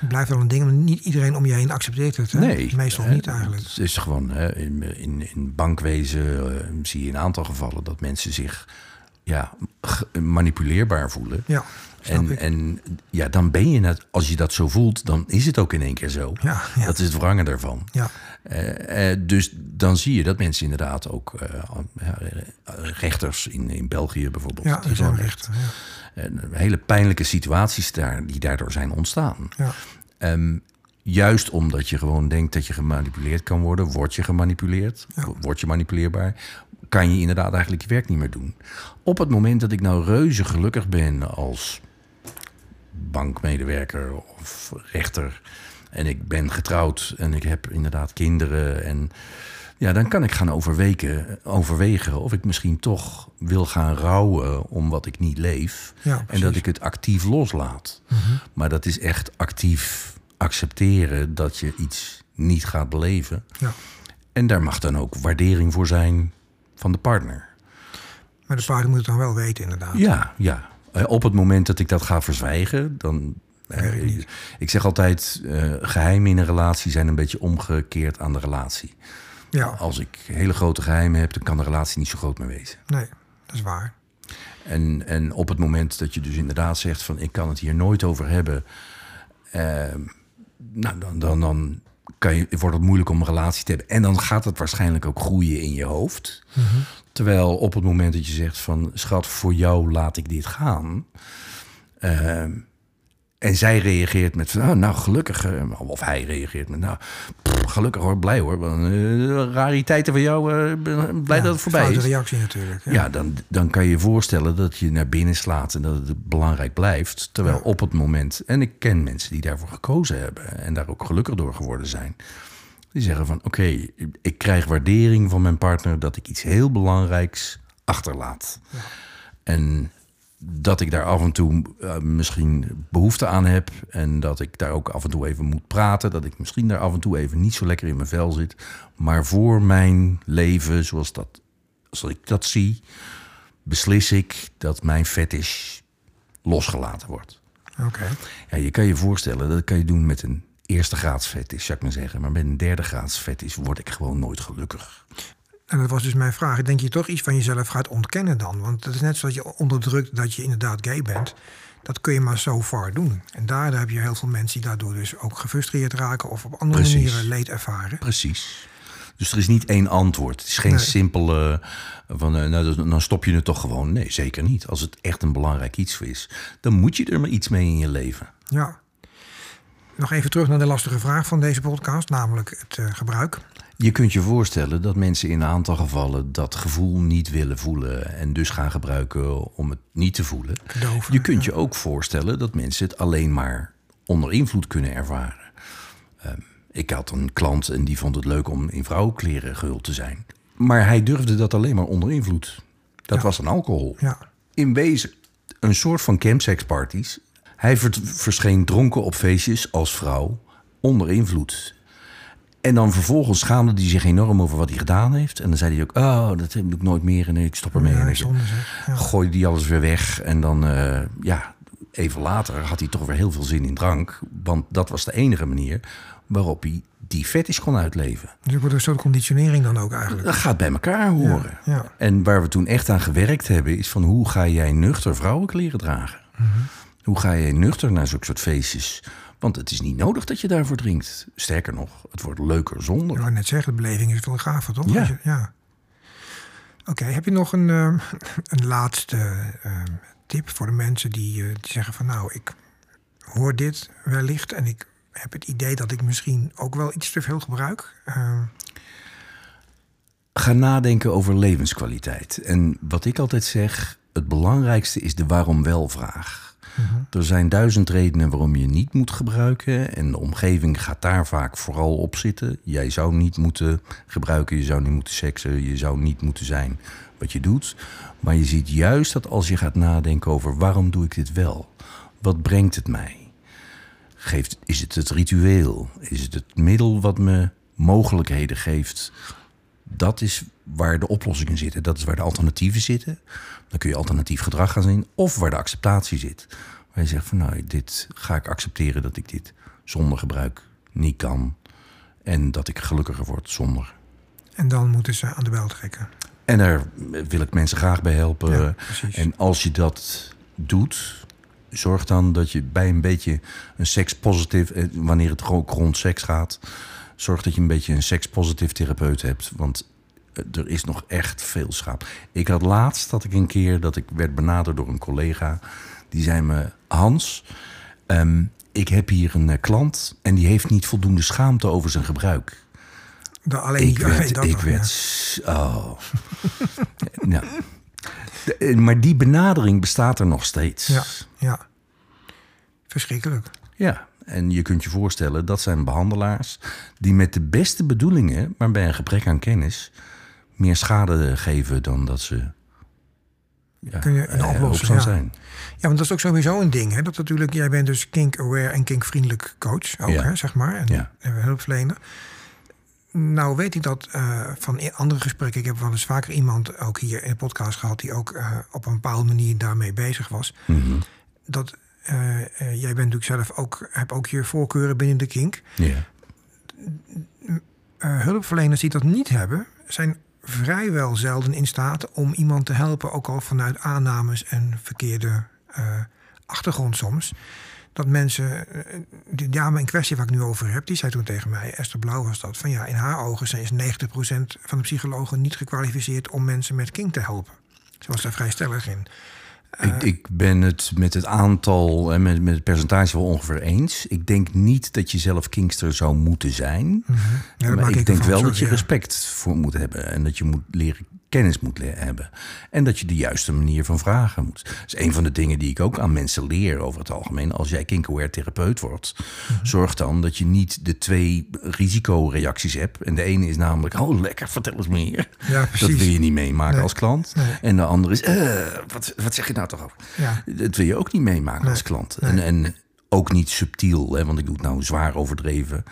Het blijft wel een ding, maar niet iedereen om je heen accepteert het. Hè? Nee. Meestal niet eigenlijk. Het is gewoon hè, in, in, in bankwezen eh, zie je een aantal gevallen dat mensen zich ja, manipuleerbaar voelen. Ja, En, en ja, dan ben je het, als je dat zo voelt, dan is het ook in één keer zo. Ja, ja. Dat is het wrangen daarvan. Ja, Eh, eh, dus dan zie je dat mensen inderdaad ook eh, rechters in, in België bijvoorbeeld. ja die zijn recht. Ja. en hele pijnlijke situaties daar, die daardoor zijn ontstaan. Ja. Ehm, juist omdat je gewoon denkt dat je gemanipuleerd kan worden, word je gemanipuleerd, Ja. word je manipuleerbaar, kan je inderdaad eigenlijk je werk niet meer doen. Op het moment dat ik nou reuze gelukkig ben als bankmedewerker of rechter en ik ben getrouwd en ik heb inderdaad kinderen en ja, dan kan ik gaan overwegen, overwegen of ik misschien toch wil gaan rouwen om wat ik niet leef. Ja, en dat. Mhm. ik het actief loslaat. Maar dat is echt actief accepteren dat je iets niet gaat beleven. ja. En daar mag dan ook waardering voor zijn van de partner. Maar de paarden moeten het dan wel weten, inderdaad. Ja, ja. Eh, Op het moment dat ik dat ga verzwijgen, dan. eh, ik, zeg altijd: eh, geheimen in een relatie zijn een beetje omgekeerd aan de relatie. Ja, Als ik hele grote geheimen heb, dan kan de relatie niet zo groot meer wezen. nee, dat is waar. En, en op het moment dat je dus inderdaad zegt van ik kan het hier nooit over hebben, eh, nou, dan, dan, dan kan je, wordt het moeilijk om een relatie te hebben. En dan gaat het waarschijnlijk ook groeien in je hoofd. Terwijl op het moment dat je zegt van schat, voor jou laat ik dit gaan. eh, en zij reageert met van, oh, nou gelukkig, eh, of hij reageert met, nou pff, gelukkig hoor, blij hoor. eh, rariteiten van jou, eh, blij Ja, dat het voorbij is. reactie natuurlijk. Ja. Ja, dan, dan kan je je voorstellen dat je naar binnen slaat en dat het belangrijk blijft. Terwijl Ja. op het moment, en ik ken mensen die daarvoor gekozen hebben en daar ook gelukkig door geworden zijn. Die zeggen van oké, ik krijg waardering van mijn partner dat ik iets heel belangrijks achterlaat. En dat ik daar af en toe eh, misschien behoefte aan heb. En dat ik daar ook af en toe even moet praten. Dat ik misschien daar af en toe even niet zo lekker in mijn vel zit. Maar voor mijn leven, zoals, dat, zoals ik dat zie, beslis ik dat mijn fetish losgelaten wordt. Oké. Ja, je kan je voorstellen, dat kan je doen met een eerste graads fetish, zou ik maar zeggen. Maar met een derde graads fetish word ik gewoon nooit gelukkig. En dat was dus mijn vraag. Denk je toch iets van jezelf gaat ontkennen dan? Want het is net zoals je onderdrukt dat je inderdaad gay bent. Dat kun je maar zo far doen. En daardoor heb je heel veel mensen die daardoor dus ook gefrustreerd raken... of op andere Precies. manieren leed ervaren. Precies. Dus er is niet één antwoord. Het is geen Nee. simpele van, eh, nou, dan- dan stop je het toch gewoon. Nee, zeker niet. Als het echt een belangrijk iets is, dan moet je er maar iets mee in je leven. Ja. Nog even terug naar de lastige vraag van deze podcast, namelijk het eh, gebruik. Je kunt je voorstellen dat mensen in een aantal gevallen dat gevoel niet willen voelen en dus gaan gebruiken om het niet te voelen. Je kunt je ook voorstellen dat mensen het alleen maar onder invloed kunnen ervaren. Ehm, ik had een klant en die vond het leuk om in vrouwenkleren gehuld te zijn. Maar hij durfde dat alleen maar onder invloed. Dat was een alcohol. Ja, In wezen een soort van campsexparties. Hij ver- verscheen dronken op feestjes als vrouw onder invloed. En dan vervolgens schaamde hij zich enorm over wat hij gedaan heeft. En dan zei hij ook, oh, dat doe ik nooit meer en ik stop ermee. ja en zonde zeg. Ja. gooide die alles weer weg. En dan, eh, ja, even later had hij toch weer heel veel zin in drank. Want dat was de enige manier waarop hij die fetish kon uitleven. Dus er wordt een soort conditionering dan ook eigenlijk. Dat gaat bij elkaar horen. Ja, ja. En waar we toen echt aan gewerkt hebben, is van hoe ga jij nuchter vrouwenkleren dragen? Mhm. Hoe ga jij nuchter naar zulke soort feestjes? Want het is niet nodig dat je daarvoor drinkt. Sterker nog, het wordt leuker zonder. Ik wou net zeggen, de beleving is veel gaver, toch? Ja. Je- ja. Oké, heb je nog een, eh, een laatste eh, tip voor de mensen die, eh, die zeggen van... nou, ik hoor dit wellicht en ik heb het idee dat ik misschien ook wel iets te veel gebruik. Eh, Ga nadenken over levenskwaliteit. En wat ik altijd zeg, het belangrijkste is de waarom wel vraag. Er zijn duizend redenen waarom je niet moet gebruiken. En de omgeving gaat daar vaak vooral op zitten. Jij zou niet moeten gebruiken, je zou niet moeten seksen, je zou niet moeten zijn wat je doet. Maar je ziet juist dat als je gaat nadenken over waarom doe ik dit wel? Wat brengt het mij? Geeft, is het het ritueel? Is het het middel wat me mogelijkheden geeft? Dat is waar de oplossingen zitten. Dat is waar de alternatieven zitten. Dan kun je alternatief gedrag gaan zien. Of waar de acceptatie zit. Waar je zegt van nou, dit ga ik accepteren dat ik dit zonder gebruik niet kan. En dat ik gelukkiger word zonder. en dan moeten ze aan de bel trekken. En daar wil ik mensen graag bij helpen. Ja, en als je dat doet, zorg dan dat je bij een beetje een sekspositief, eh, wanneer het ook rond seks gaat, zorg dat je een beetje een sekspositief therapeut hebt. Want er is nog echt veel schaap. Ik had laatst dat ik een keer dat ik werd benaderd door een collega. Die zei me: Hans, ehm, ik heb hier een eh, klant en die heeft niet voldoende schaamte over zijn gebruik. Da- alleen, Ik alleen werd, dat ik werd, ja. oh. nou. De- maar die benadering bestaat er nog steeds. Ja, ja. Verschrikkelijk. Ja, en je kunt je voorstellen, dat zijn behandelaars die met de beste bedoelingen, maar bij een gebrek aan kennis, meer schade geven dan dat ze ja, Kun je een eh, oplossing, ja. zijn. Ja, want dat is ook sowieso een ding. Hè? Dat natuurlijk, jij bent dus kink-aware en kinkvriendelijk coach ook, Ja. hè, zeg maar. En, Ja. en hulpverlener. Nou weet ik dat eh, van andere gesprekken... ik heb wel eens vaker iemand ook hier in de podcast gehad... die ook eh, op een bepaalde manier daarmee bezig was. Mhm. Dat eh, eh, jij bent natuurlijk zelf ook... hebt ook je voorkeuren binnen de kink. Ja. Eh, hulpverleners die dat niet hebben... zijn vrijwel zelden in staat om iemand te helpen... ook al vanuit aannames en verkeerde eh, achtergrond soms. Dat mensen... eh, die dame in kwestie waar ik nu over heb... die zei toen tegen mij, Esther Blauw was dat... van ja, in haar ogen zijn is 90% van de psychologen niet gekwalificeerd... om mensen met kink te helpen. Ze was daar vrij stellig in. Ik, ik ben het met het aantal en met, met het percentage wel ongeveer eens. Ik denk niet dat je zelf kinkster zou moeten zijn. Ja, dat maar ik, ik denk wel dat je respect voor moet hebben. En dat je moet leren kennis moet hebben. En dat je de juiste manier van vragen moet. Dat is een van de dingen die ik ook aan mensen leer over het algemeen. Als jij kinkaware therapeut wordt, Mhm. zorg dan dat je niet de twee risicoreacties hebt. En de ene is namelijk, oh lekker, vertel eens meer. Ja, Dat wil je niet meemaken Nee. als klant. Nee. En de andere is, eh, wat, wat zeg je nou toch over? Ja. Dat wil je ook niet meemaken Nee. als klant. En, en ook niet subtiel, hè, want ik doe het nou zwaar overdreven.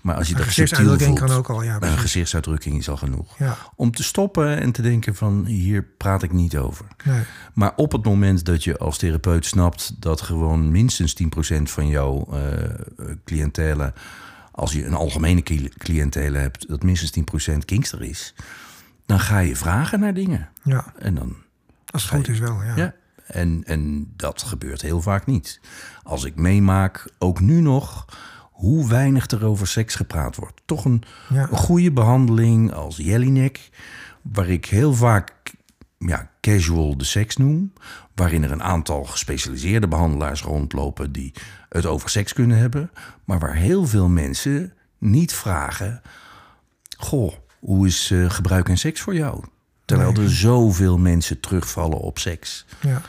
Maar als je dat subtiel voelt, kan ook al, ja, een gezichtsuitdrukking is al genoeg. Ja. Om te stoppen en te denken van, hier praat ik niet over. Nee. Maar op het moment dat je als therapeut snapt dat gewoon minstens 10% van jouw eh cliëntelen, als je een algemene cli- cliëntele hebt, dat minstens 10% kinkster is, dan ga je vragen naar dingen. Ja, En dan als het goed is wel, ja. ja. En, en dat gebeurt heel vaak niet. Als ik meemaak, ook nu nog, hoe weinig er over seks gepraat wordt. Toch een, Ja. een goede behandeling als Jelinek, waar ik heel vaak ja, casual de seks noem. Waarin er een aantal gespecialiseerde behandelaars rondlopen die het over seks kunnen hebben. Maar waar heel veel mensen niet vragen: Goh, hoe is eh, gebruik en seks voor jou? Terwijl er zoveel mensen terugvallen op seks. ja.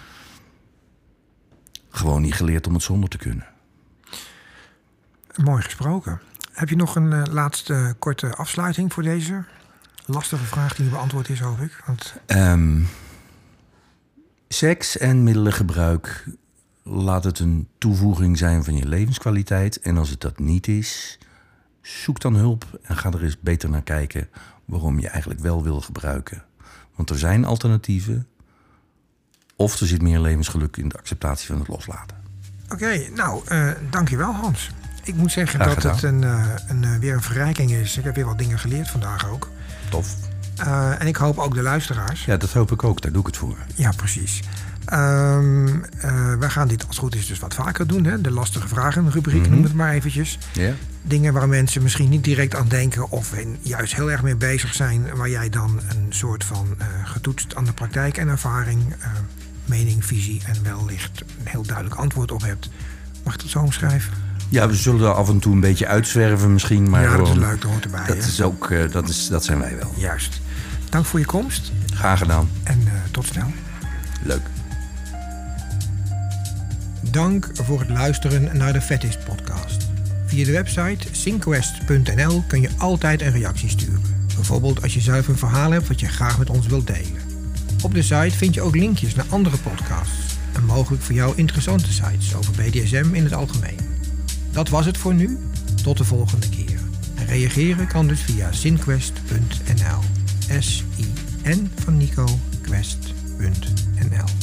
Gewoon niet geleerd om het zonder te kunnen. Mooi gesproken. Heb je nog een eh, laatste korte afsluiting voor deze lastige vraag die beantwoord is, hoop ik? Want Ehm, seks en middelengebruik, laat het een toevoeging zijn van je levenskwaliteit. En als het dat niet is, zoek dan hulp en ga er eens beter naar kijken waarom je eigenlijk wel wil gebruiken. Want er zijn alternatieven. Of er zit meer levensgeluk in de acceptatie van het loslaten. Oké, nou, eh dankjewel Hans. Ik moet zeggen Graag dat het een, eh, een, eh, weer een verrijking is. Ik heb weer wat dingen geleerd vandaag ook. Tof. Eh, en ik hoop ook de luisteraars. Ja, dat hoop ik ook. Daar doe ik het voor. Ja, precies. Ehm eh, wij gaan dit als het goed is dus wat vaker doen. Hè? De lastige vragen rubriek, Mhm. noem het maar eventjes. Dingen waar mensen misschien niet direct aan denken of juist heel erg mee bezig zijn. Waar jij dan een soort van getoetst aan de praktijk en ervaring, mening, visie en wellicht een heel duidelijk antwoord op hebt. Mag ik dat zo omschrijven? Ja, we zullen er af en toe een beetje uitzwerven misschien. Maar ja, dat is leuk, dat hoort erbij. Dat, hè? is ook, eh, dat, is, dat zijn wij wel. Juist. Dank voor je komst Graag gedaan. en eh, tot snel. Leuk. Dank voor het luisteren naar de Fetish podcast. Via de website synquest.nl kun je altijd een reactie sturen. Bijvoorbeeld als je zelf een verhaal hebt wat je graag met ons wilt delen. Op de site vind je ook linkjes naar andere podcasts en mogelijk voor jou interessante sites over BDSM in het algemeen. Dat was het voor nu. Tot de volgende keer. En reageren kan dus via synquest.nl. S-I-N van Nico, quest.nl.